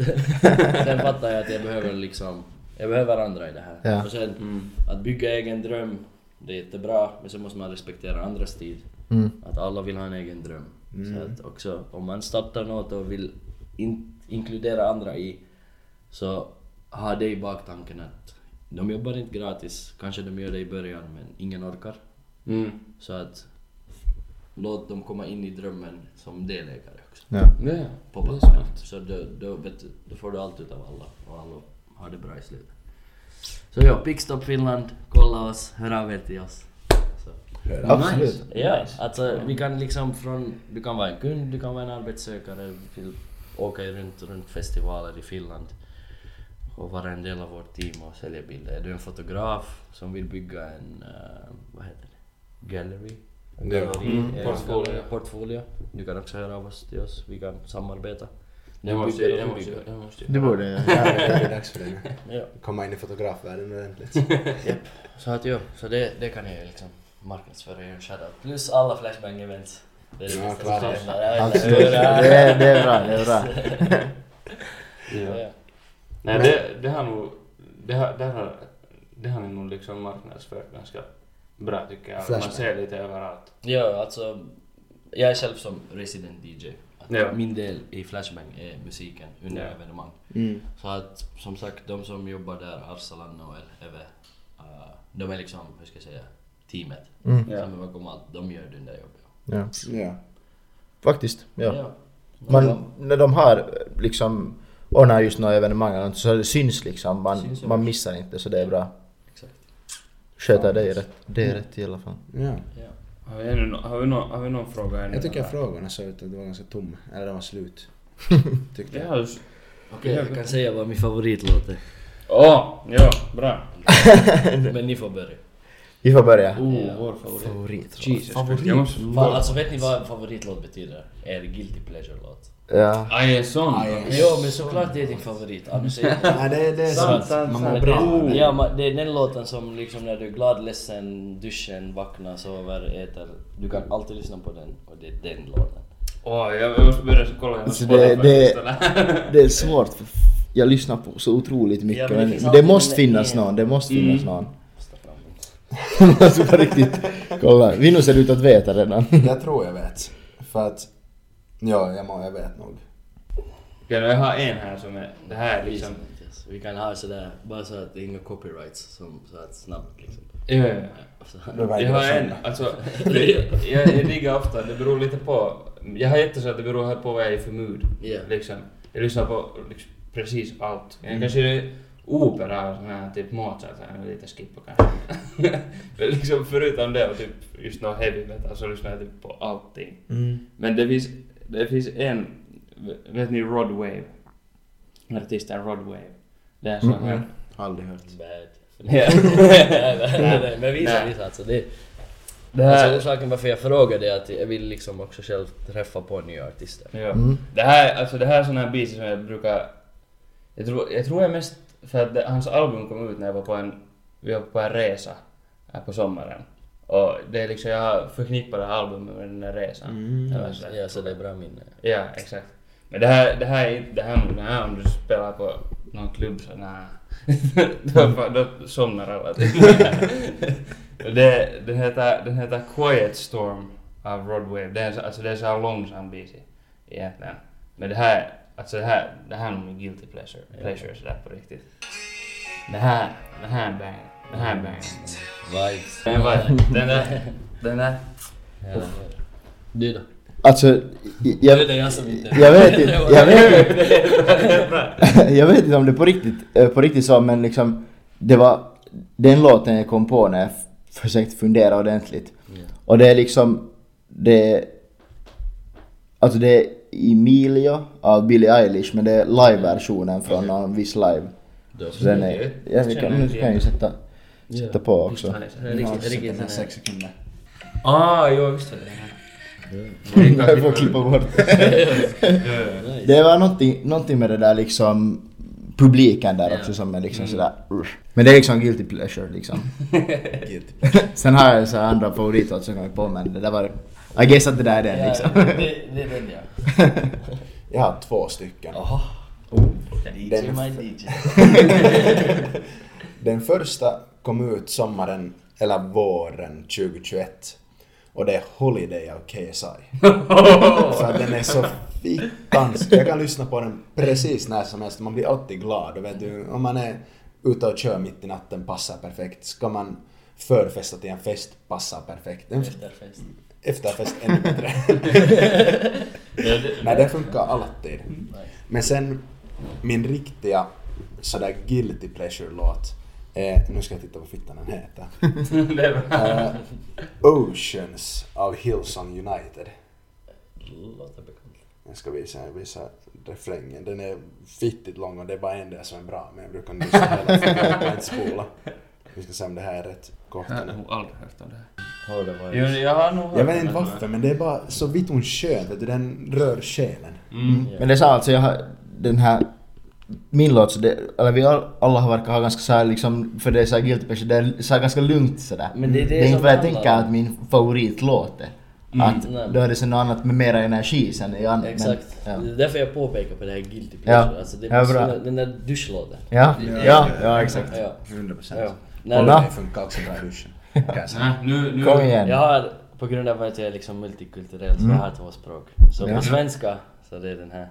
Sen fattade jag att jag behöver liksom, jag behöver andra i det här. Ja. Och sen Mm. att bygga egen dröm, det är jättebra. Men så måste man respektera andras tid. Mm. Att alla vill ha en egen dröm. Så att också om man startar något och vill in, inkludera andra i så ha det i baktanken att de jobbar inte gratis. Kanske de gör det i början men ingen orkar. Mm. Så att låt dem komma in i drömmen som delägare också. Ja. Ja, På pappret. Så då, då, vet du, då får du allt utav alla och alla har det bra i slutet. Så ja, Pickstop Finland, kolla oss, hör av er till oss. Så. Absolut. Ja, alltså vi kan liksom från, du kan vara en kund, du kan vara en arbetssökare, vill åka runt, runt festivaler i Finland och vara en del av vårt team och sälja bilder. Är du en fotograf som vill bygga en, eh, vad heter det, gallery? En galleri, Mm, eh, portfolio. portfolio. Du kan också höra av oss till oss, vi kan samarbeta. Det måste jag, måste jag, det borde jag. Ja, det är dags för det. Ja. Komma in i fotografvärlden ordentligt. Så att ja, så det, det kan jag liksom marknadsföra och shoutout. Plus alla Flashbang-events. Det är det Ja, bästa som Det är, det är bra, det är bra. Ja. Nej, det, det har nog... Det har, det har, det har ni nog liksom marknadsfört ganska bra tycker jag. Man Flashback. ser lite överallt. Ja, alltså jag är själv som resident DJ. Att Ja. Min del i Flashbang är musiken under Ja. evenemang. Mm. Så att som sagt, de som jobbar där, Arsalan och Eve, uh, de är liksom, hur ska jag säga, teamet. Mm. Ja. Som är bakom allt, de gör det där jobbet. Ja. Ja. Faktiskt, ja. Ja. Man, när de har liksom ordnar just några evenemang eller något, så det syns liksom. Man, Syns man missar inte så det är bra. Exakt. Sköter det rätt. Det är rätt i alla fall. ja. Ja. Har vi, ännu, nå- har vi, nå, har vi någon fråga ännu? Jag tycker eller? frågorna såg ut att det var ganska tomma. Eller de var slut. Tyckte jag. Okej, jag kan säga vad min favoritlåt är. Åh, ja, bra. Men ni får börja. Vi får börja. Oh, Ja. vår favorit. Favorit. Jesus Christ, jag måste... Fan, alltså vet ni vad favoritlåt betyder? Er guilty pleasure-låt. Ja. Aj, en sån? En- Jo, men såklart det är din favorit. Annars är det det, det är Sant, sant. sant, Man mår sant. bra. Oh. det. Ja, men det är den låten som liksom när du är glad, ledsen, duschen, vaknar, sover, äter. Du kan alltid lyssna på den och det är den låten. Åh, jag måste börja kolla hennes Alltså, det- det-. Det är svårt. För jag lyssnar på så otroligt mycket. Ja, men det men det, måste finnas någon. Det måste finnas Mm. någon. Alltså på riktigt. Kolla. Vinno ser ut att veta redan. Jag tror jag vet. För att... Ja, jag, må, jag vet nog. Okej, jag har en här som är... Det här är liksom... Vi kan ha sådär, bara så att det är inga copyrights, som, så att snabbt liksom. Ja, ja, Jag har en, alltså, jag, jag diggar ofta, det beror lite på, jag har jätteså att det beror på vad jag är för mood. Ja. Liksom, jag lyssnar på liksom, precis allt. Jag Mm. kanske opera och sån här typ Mozart, så här, lite skippa kanske. Men liksom förutom det och typ just något heavy metal så lyssnar jag typ på allting. Men det finns, det finns en, vet ni Rod Wave? Artisten Rod Wave. Det är sån här... Aldrig hört. Nej, men visa, visa alltså. Det, Det alltså här, orsaken varför jag frågade är att jag vill liksom också själv träffa på nya artister. ja. Mm. Det här, alltså det här är sån här beats som jag brukar... Jag tror, jag tror jag mest för att det, hans album kom ut när jag var på en... Vi var på en resa här på sommaren. Och det är liksom, jag förknippar det här albumet med den där resan. Mm. Eller så. Ja, så det är bra minne. Ja, exakt. Men det här, det här är det här, det här om du spelar på någon klubb så nej. då, då somnar alla typ. det, den, heter, den heter Quiet Storm av Rod Wave. Det är, så- alltså det är så här långsam bit egentligen. Men det här, alltså det här, det här är nog min guilty pleasure, pleasure sådär på riktigt. Det här, det här är bang, det här är bang. Vibes. Den var, den där, den där. Ja, du då? Alltså, jag, är jag som inte... jag vet inte, jag vet inte, jag vet inte om det på riktigt, eh, på riktigt så men liksom det var den låten jag kom på när jag försökte fundera ordentligt. Och det är liksom, det Alltså det Emilio av Billie Eilish men det är live-versionen från någon viss live. Då. Så den är, ja, vi kan, nu kan jag ju sätta, sätta på också. Riktigt, sån sex sekunder. Ah, jo visst var det det. Jag får klippa bort Det var någonting, någonting med det där liksom publiken där också som är liksom sådär usch. Men det är liksom guilty pleasure liksom. Sen har jag så här andra favoritlåtar som kommer på men det där var I guess att det där är den Ja, liksom. det, det är den ja. Jag har två stycken. Jaha. DJ Den- my DJ. Den första kom ut sommaren, eller våren 2021. Och det är Holiday av KSI. så den är så fittans... Jag kan lyssna på den precis när som helst. Man blir alltid glad. Och vet du, om man är ute och kör mitt i natten passar perfekt. Ska man förfesta till en fest passar perfekt. En Efterfest. ännu bättre. Nej, det funkar alltid. Men sen, min riktiga sådär guilty pleasure-låt är, nu ska jag titta på fittan den heter. Eh, Oceans av Hillsong United. Låter bekant. Jag ska visa, jag visar refrängen. Den är fittigt lång och det är bara en del som är bra men jag brukar lyssna hela tiden, jag kan inte spola. Vi ska se om det här är rätt. Jag har nog aldrig hört om det här. Det. Jo, jag har nog hört Jag vet inte det. varför men det är bara så vitt hon skön, vet du, den rör själen. Mm. Men det är så alltså jag har den här min låt, så det, eller vi all, alla har verkar ha ganska såhär liksom, för det är såhär guilty pleasure, det är såhär ganska lugnt sådär. Men det är det det är inte vad jag tänker att min favoritlåt är. Att nej. då är det så något annat med mera energi sen i annat. Exakt. Men, Det ja. är därför jag påpekar på det här guilty Ja. pleasure. Alltså det är Ja, bra. den där duschlåten. Ja, ja, ja, exakt. Ja. 100 procent. ja. Då? Holiday funkar också bra i duschen. Nej, nu, nu... Kom igen. jag har, på grund av att jag är liksom multikulturell, så Mm. jag har två språk. Så Ja. på svenska, så det är den här.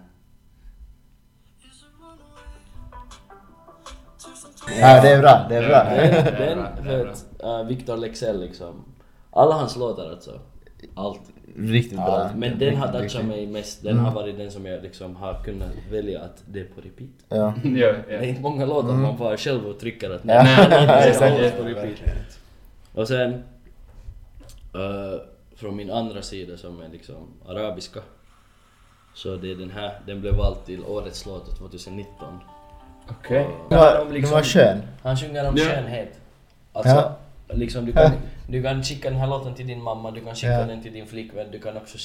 Ja, det är bra, det är bra. Den, det är den bra, det är för bra. att uh, Victor Lexell liksom, alla hans låtar alltså, allt. Riktigt bra. Ja, Men den har touchat riktigt. mig mest, den Mm. har varit den som jag liksom har kunnat välja att det är på repeat. Ja. Ja, Det är ja. inte många låtar man bara själv och trycker att Ja. nej, nej, nej, är på repeat. Och sen eh, från min andra sida som är liksom arabiska så det är den här, den blev vald till årets låt 2019. Okej. Det handlar var, liksom- var skön. Han sjunger om Ja. skönhet. Alltså, Ja. Liksom du kan, du kan skicka den här låten till din mamma, du kan skicka Ja. den till din flickvän, du kan också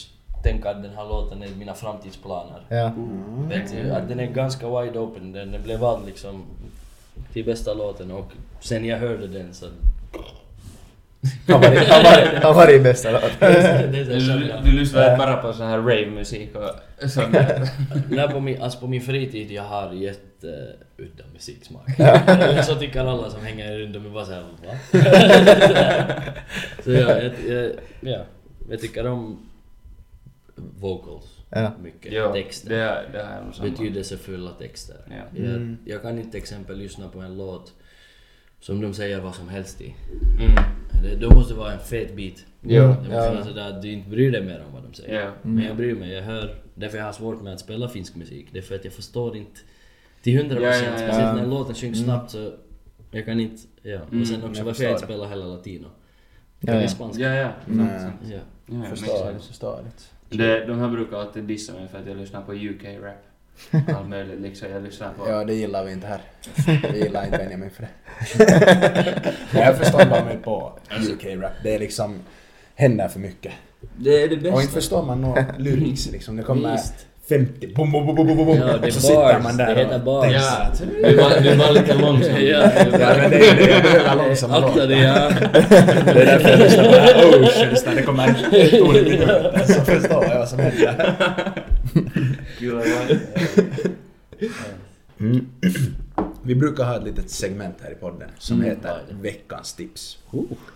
tänka att den här låten är mina framtidsplaner. Ja. Vet du, att den är ganska wide open, den, den blev vald liksom till bästa låten och sen jag hörde den så... Han var, han var, han var i bästa låt. det är Du, jag du lyssnar bara på sån här rave-musik och sånt där. Nej, på min, alltså på min fritid jag har jätteudda musiksmak. Eller så tycker alla som hänger runt om är bara såhär va? så ja, jag, jag, ja, jag tycker om vocals Ja. mycket. Ja, texter. det, det jag nog samma. Betydelsefulla texter. Ja. Jag, jag kan inte till exempel lyssna på en låt som de säger vad som helst i. Mm. Det, då måste det vara en fet. Det måste Ja. vara sådär att du inte bryr dig mer om vad de säger. Ja. Men jag bryr mig, jag hör, därför jag har svårt med att spela finsk musik. Det är för att jag förstår inte till hundra Ja, ja, procent, ja. speciellt när låten sjungs snabbt så jag kan inte, ja. Mm, och sen också jag varför jag inte spelar heller latino. Ja, Jag är ja. spansk. Ja, ja. Mm. Ja. ja det. Det, de här brukar alltid dissa mig för att jag lyssnar på UK-rap. Allt möjligt liksom. Jag lyssnar på... Ja, det gillar vi inte här. Vi gillar inte Benjamin för det. Jag förstår bara mig på UK-rap. Det är liksom, händer för mycket. Det är det Och inte förstår man några lyrics liksom. Det kommer Visst. 50. Bum, bum, bum, bum, bum, bum. Ja, det är så sitter man där Det heter och bars. tänker Ja. Du du bara lite långsam. Ja, Ja, men det är det det är långsamma Akta låtar. dig ja. Det är därför jag lyssnar på Oceans när det kommer ett ord i munnen så förstår jag vad som händer. Gud, vad- Mm. Vi brukar ha ett litet segment här i podden som Mm, heter veckans tips.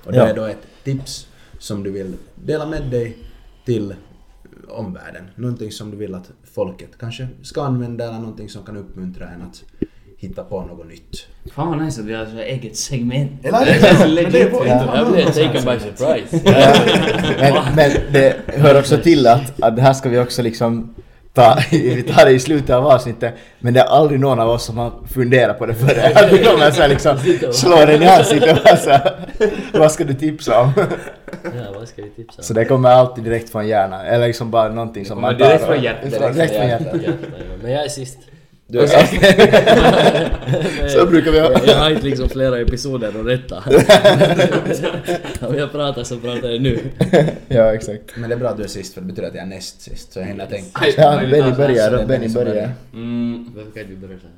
Och det Ja. är då ett tips som du vill dela med dig till omvärlden. Någonting som du vill att folket kanske ska använda eller någonting som kan uppmuntra en att hitta på något nytt. Fan vad nice att vi har så här eget segment. Eller? Ja. Jag blev taken by surprise. men, men det hör också till att, att det här ska vi också liksom ta, vi tar det i slutet av avsnittet, men det är aldrig någon av oss som har funderat på det vi kommer så här liksom slå den i ansiktet och så vad ska du tipsa om? Ja, vad ska vi tipsa om? Så det kommer alltid direkt från hjärnan, eller liksom bara någonting som man tar direkt från hjärtat. Direkt, från hjärtat. Men jag är sist. Du är Så brukar vi ha. Jag har inte liksom flera episoder att rätta. Om jag pratar så pratar jag nu. Ja, exakt. Men det är bra att du är sist för det betyder att jag är näst sist. Så jag hinner tänka. Ja, Benny börjar, Benny som börjar. Mm. Varför kan du börja så här?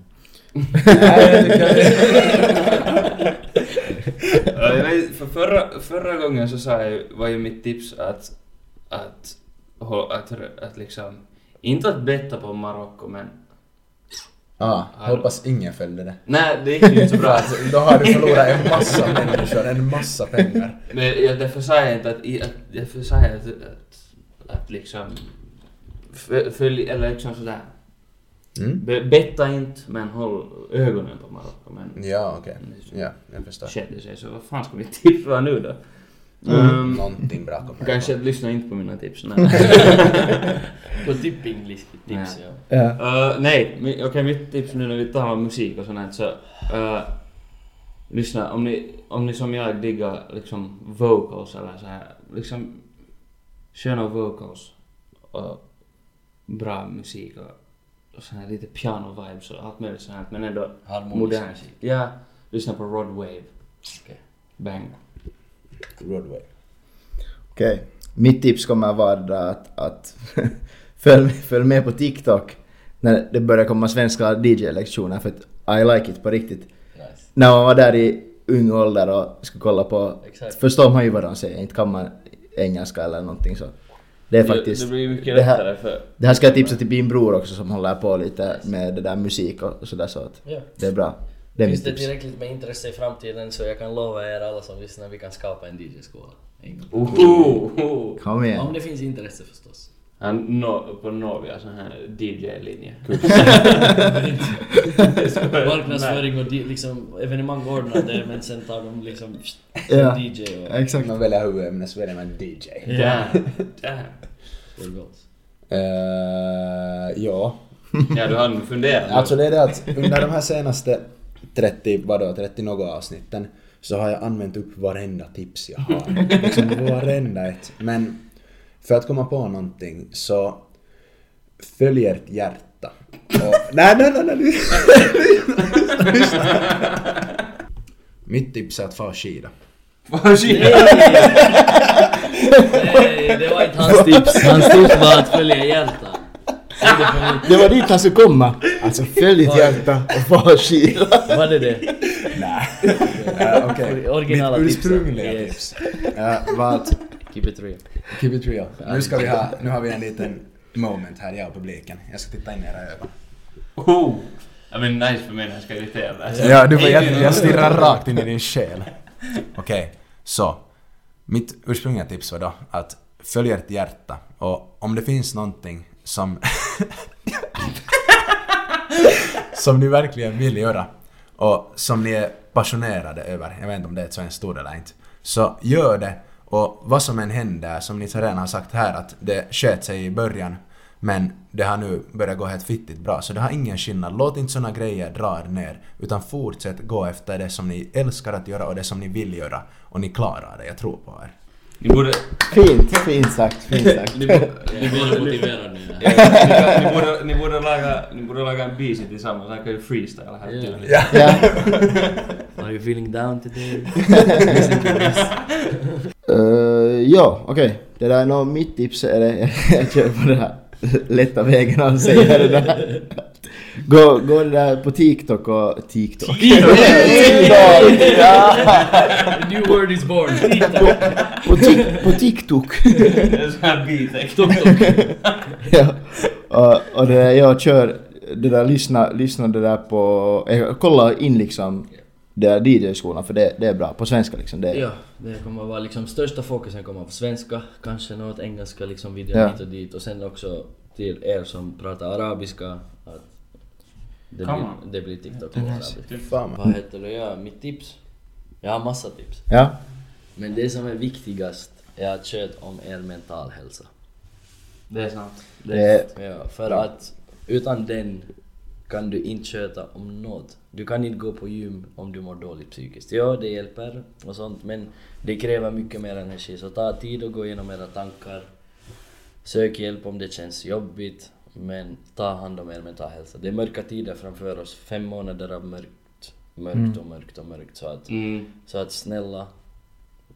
Ja, jag vet, för förra, förra gången så sa jag, var ju mitt tips att, att, hå- att, att liksom, inte att betta på Marocko men, Ah, hoppas ingen följde det. nej det gick ju inte så bra. Alltså, då har du förlorat en massa människor, en massa pengar. Men jag, därför sa jag inte att, att därför sa jag att, att, att liksom, fö- följ, eller liksom sådär, Mm? Be, betta inte men håll ögonen på Marocko men Ja, okej. Ja, jag förstår. skedde sig så vad fan ska vi tipsa nu då? Mm. Um, Någonting bra kommer kanske det lyssna inte på mina tips. Nej. På tipping tips ja. Ja. Uh, nej, okej mitt tips nu när vi talar om musik och sånt så uh, lyssna, om ni, om ni som jag diggar liksom vocals eller så här, liksom sköna vocals och bra musik och, och så här lite piano vibes och allt möjligt sånt men ändå Harmonisk modernt. musik. Ja, lyssna på Rod Wave. Okej. Bang. Broadway. Okej. Mitt tips kommer att vara att, att följ, följ med på TikTok när det börjar komma svenska DJ-lektioner för att I like it på riktigt. Nice. När man var där i ung ålder och skulle kolla på, Exakt. förstår man ju vad de säger, inte kan man engelska eller någonting så. Det är faktiskt, Det, blir mycket det här- lättare för... det här ska jag tipsa till min bror också som håller på lite med det där musik och sådär så att Ja. det är bra. Det Finns det tillräckligt med intresse i framtiden så jag kan lova er alla som lyssnar vi kan skapa en DJ-skola. Oh, oh, oh. Kom igen. Om det finns intresse förstås. Han, no, på Novia sån här DJ-linje. Marknadsföring och liksom evenemang ordnade men sen tar de liksom Ja. DJ och... Exakt. Man väljer huvudämne så väljer man DJ. Damn. Damn. Uh, ja. Ja, du har funderat. Alltså det är det att under de här senaste 30, vadå, 30 något avsnitten så har jag använt upp varenda tips jag har. Liksom varenda ett. Men för att komma på någonting så följ ert hjärta. Och, nej, nej, nej, nej, lyssna. lyssna. Mitt tips är att få skida. Nej, det var inte hans tips. Hans tips var att följa hjärtat. Det var dit han skulle komma. Alltså följ ditt hjärta och få skida. Var det det? Uh, Okej, Originala mitt ursprungliga tips uh, var att Keep it real. Keep it real. Nu ska vi ha, nu har vi en liten moment här, jag och publiken. Jag ska titta in i era ögon. Oh. Ja men nice för mig när jag ska irritera dig. Ja, du får jag, jag stirrar rakt in i din själ. Okej, så. Mitt ursprungliga tips var då att följ ert hjärta och om det finns någonting som som ni verkligen vill göra och som ni är passionerade över, jag vet inte om det är ett svenskt ord eller inte, så gör det och vad som än händer, som ni redan har sagt här att det sköt sig i början men det har nu börjat gå helt fittigt bra, så det har ingen skillnad. Låt inte såna grejer dra er ner, utan fortsätt gå efter det som ni älskar att göra och det som ni vill göra. Och ni klarar det, jag tror på er. Ni borde... Fint, fint sagt, fint sagt. Ni, borde, Ni nu. Ja, ni, borde, ni, borde laga, ni borde laga en beat tillsammans, här kan ju freestyle här Ja. tydligt. Ja. Are you feeling down today? Uh, ja, okej. Det där är nog mitt tips, eller jag kör på det här. lätta vägen att säga det där. Gå, gå där på TikTok och... TikTok? TikTok! Ja! New word is born. På, tik, på TikTok. Är bitek. ja. Och, och det där, jag kör det där, lyssna, lyssna det där på... Jag kollar in liksom det där DJ-skolan för det, det är bra. På svenska liksom. Det, Ja, det kommer vara liksom största fokusen kommer på svenska, kanske något engelska liksom videor Ja. hit och dit och sen också till er som pratar arabiska att det, blir, det blir TikTok. Fan man. Vad heter det? Ja, mitt tips? Jag har massa tips. Ja. Men det som är viktigast är att sköta om er mental hälsa. Det är sant. Det är, Ja, för att utan den kan du inte sköta om något. Du kan inte gå på gym om du mår dåligt psykiskt. Ja, det hjälper och sånt men det kräver mycket mer energi. Så ta tid och gå igenom era tankar. Sök hjälp om det känns jobbigt. Men ta hand om er mental hälsa. Det är mörka tider framför oss. Fem månader av mörkt. Mörkt och mörkt och mörkt. Så att, Mm. så att snälla,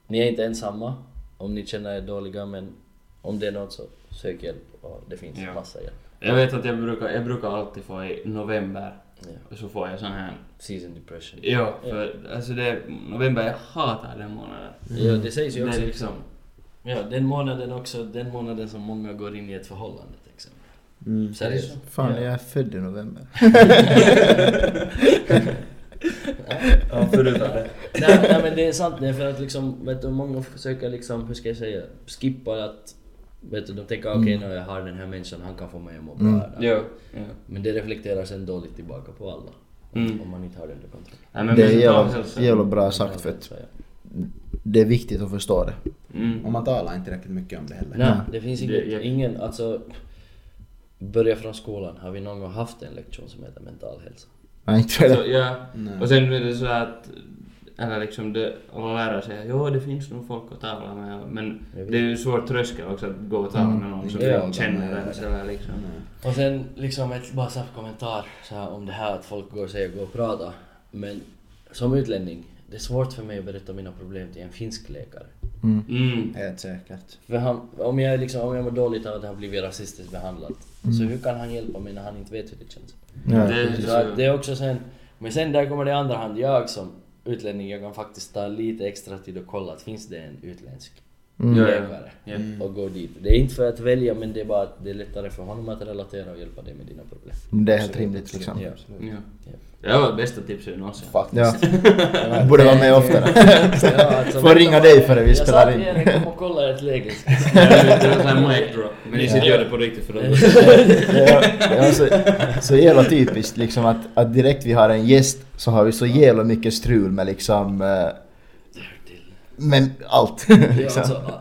ni är inte ensamma om ni känner er dåliga men om det är något så sök hjälp och det finns Ja. massa hjälp. Jag vet att jag brukar, jag brukar alltid få i november, Ja. och så får jag sån här... Season depression. Ja, för alltså det, november, jag hatar den månaden. Ja, det sägs ju Det också liksom- liksom... Ja, den månaden också, den månaden som många går in i ett förhållande. Mm. Seriöst. Fan, Ja. jag är född i november. Ja, förutom det. nej, nej men det är sant, det är för att liksom, vet du, många försöker liksom, hur ska jag säga, skippa att, vet du, de tänker okej nu jag har den här människan, han kan få mig att må bra. Mm. här. Jo. Ja. Men det reflekterar sen dåligt tillbaka på alla. Mm. Om man inte har det under kontroll. Nej, men Det är jävla, bra sagt för att det är viktigt att förstå det. Mm. Och man talar inte tillräckligt mycket om det heller. Nej, det finns Det- inget, jag- ingen, alltså Börja från skolan, har vi någon gång haft en lektion som heter mental hälsa? Nej, inte tror jag Så, det. ja. Nej. Och sen är det så att, eller liksom det, alla lärare säger jo det finns nog folk att tala med, men det är ju svår tröskel också att gå och tala med någon som Ja. känner en sådär liksom. Och sen liksom ett bara kommentar så här, om det här att folk går och säger gå och prata. Men som utlänning, det är svårt för mig att berätta mina problem till en finsk läkare. Mm. Mm. Helt säkert. För han, om jag liksom, om jag mår dåligt av att jag har blivit rasistiskt behandlad, så hur kan han hjälpa mig när han inte vet hur det känns? Ja, Det. Så att det är också sen, men sen där kommer det i andra hand, jag som utlänning, jag kan faktiskt ta lite extra tid och kolla att finns det en utländsk Mm. Läkare Ja. och gå dit. Det är inte för att välja men det är bara att det är lättare för honom att relatera och hjälpa dig med dina problem. Det är helt rimligt liksom. Ja. Ja. Ja. Det var bästa tipset någonsin. Faktiskt. Ja. Borde vara med oftare. Ja, alltså, Får ringa dig före vi jag spelar sa in. till er, kom och kolla ert läge. Ja, det var sån här mic drop. Men ni sitter gör det på riktigt för att... Ja, ja, så, så jävla typiskt liksom att, att direkt vi har en gäst så har vi så jävla mycket strul med liksom... Men allt. Ja, liksom. alltså,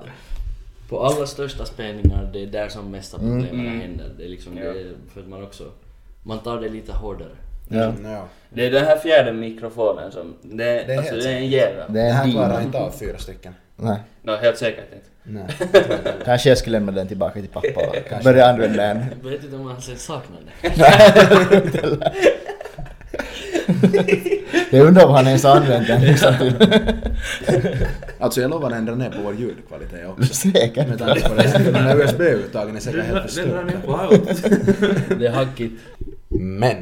på alla största spelningar, det är där som mesta problemen Mm. händer. Det är liksom Ja. det, är för att man också, man tar det lite hårdare. Ja. Ja. Det är den här fjärde mikrofonen som... Det, Det är alltså, det är en jävel. Det är här klarar inte av fyra stycken. Nej. No, helt säkert inte. Nej. Kanske jag skulle lämna den tillbaka till pappa och börja använda den. Jag vet inte om man sen saknar det. Jag undrar vad han ens har använt den liksom. Alltså jag lovar den drar ner på vår ljudkvalitet också. Säkert. Med tanke på det. De här USB-uttagen är säkert helt Den drar ner förstörda. på allt. Det är hackigt. Men.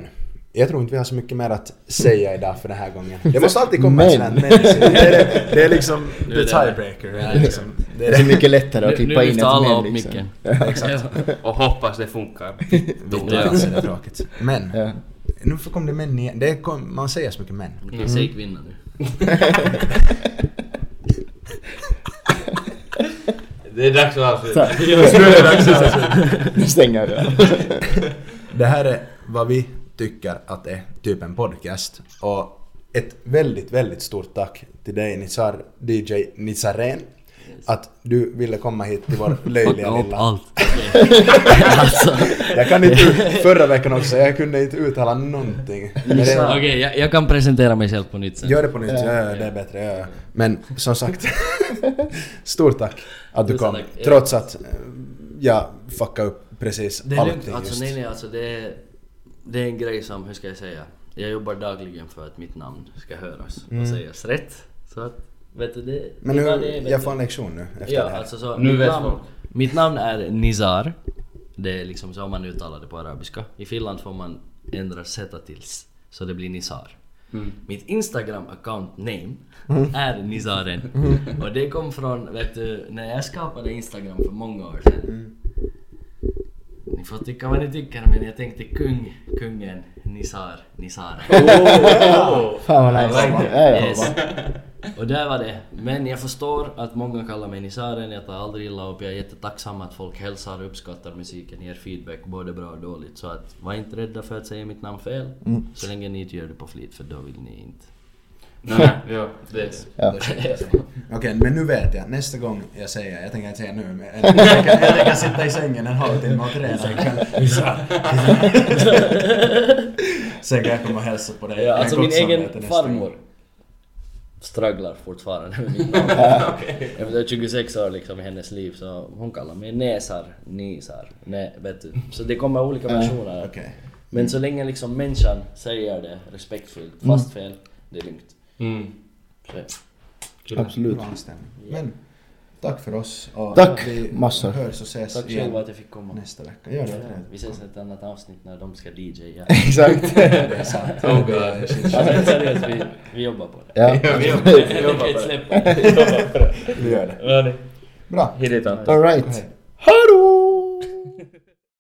Jag tror inte vi har så mycket mer att säga idag för den här gången. Det måste alltid komma Men. ett sånt här men. Det är, det är liksom Nu the tiebreaker. Det är liksom, det Det är mycket lättare att Nu, nu klippa in lyfter ett alla men upp liksom. micken. Exakt. Och hoppas det funkar. Det är tråkigt. Men. Ja. Nu kom det män igen. Det kom, man säger så mycket män. Okej, säg kvinna nu. Det är dags att avsluta. Nu stänger jag. Det här är vad vi tycker att är typ en podcast. Och ett väldigt, väldigt stort tack till dig Nizar, DJ Nizaren. Att du ville komma hit till vår löjliga lilla... allt. alltså, Jag kan inte... Förra veckan också, jag kunde inte uttala någonting. Okej, jag, jag kan presentera mig själv på nytt sen. gör det på nytt, ja, ja, det är bättre. Ja, ja. Men som sagt, stort tack att du kom. Trots att jag fuckade upp precis Det är allting lugnt, alltså just. nej nej alltså det är, det är en grej som, hur ska jag säga? Jag jobbar dagligen för att mitt namn ska höras och sägas rätt. Så att, vet du det... Mm. Men det nu, det, vet jag du. får en lektion nu efter Ja, det här. alltså så, Nu mitt, vet namn, folk. mitt namn är Nizar. Det är liksom så man uttalar det på arabiska. I Finland får man ändra sätta till s, så det blir Nizar. Mitt Instagram account name är Nizaren. Och det kom från, vet du, när jag skapade Instagram för många år sedan. Ni får tycka vad ni tycker men jag tänkte kung, kungen, Nizar, Nizar. Fan vad nice. Yes. Och där var det. Men jag förstår att många kallar mig Nizaren, jag tar aldrig illa upp. Jag är jättetacksam att folk hälsar och uppskattar musiken, ger feedback både bra och dåligt. Så att var inte rädda för att säga mitt namn fel. Så länge ni inte gör det på flit, för då vill ni inte. Nej, ja, det... Ja. Okej, men nu vet jag. Nästa gång jag säger, jag tänker inte säga nu, men jag tänker, jag tänker sitta i sängen en halvtimme och träna ikväll. Sen kan jag komma och hälsa på dig. Ja, alltså min egen farmor strugglar fortfarande med mitt namn. Efter 26 år liksom i hennes liv så hon kallar mig Nesar, Nisar, ne, vet du. Så det kommer olika versioner. Okej. Men så länge liksom människan säger det respektfullt, fast fel, det är lugnt. Mm. Absolut. Bra. Men tack för oss. Och Tack, vi massor. hörs och ses tack igen själva att jag fick komma. nästa vecka. Gör det. Ja, vi ses i ett annat avsnitt när de ska DJa. Exakt. Det är sant. Oh god. Det. Alltså seriöst, vi, vi jobbar på det. Ja. Vi jobbar, vi Vi jobbar på det. det. Vi gör det. Det. Bra. Hit dit Anton. Alright. Hej. Hallå!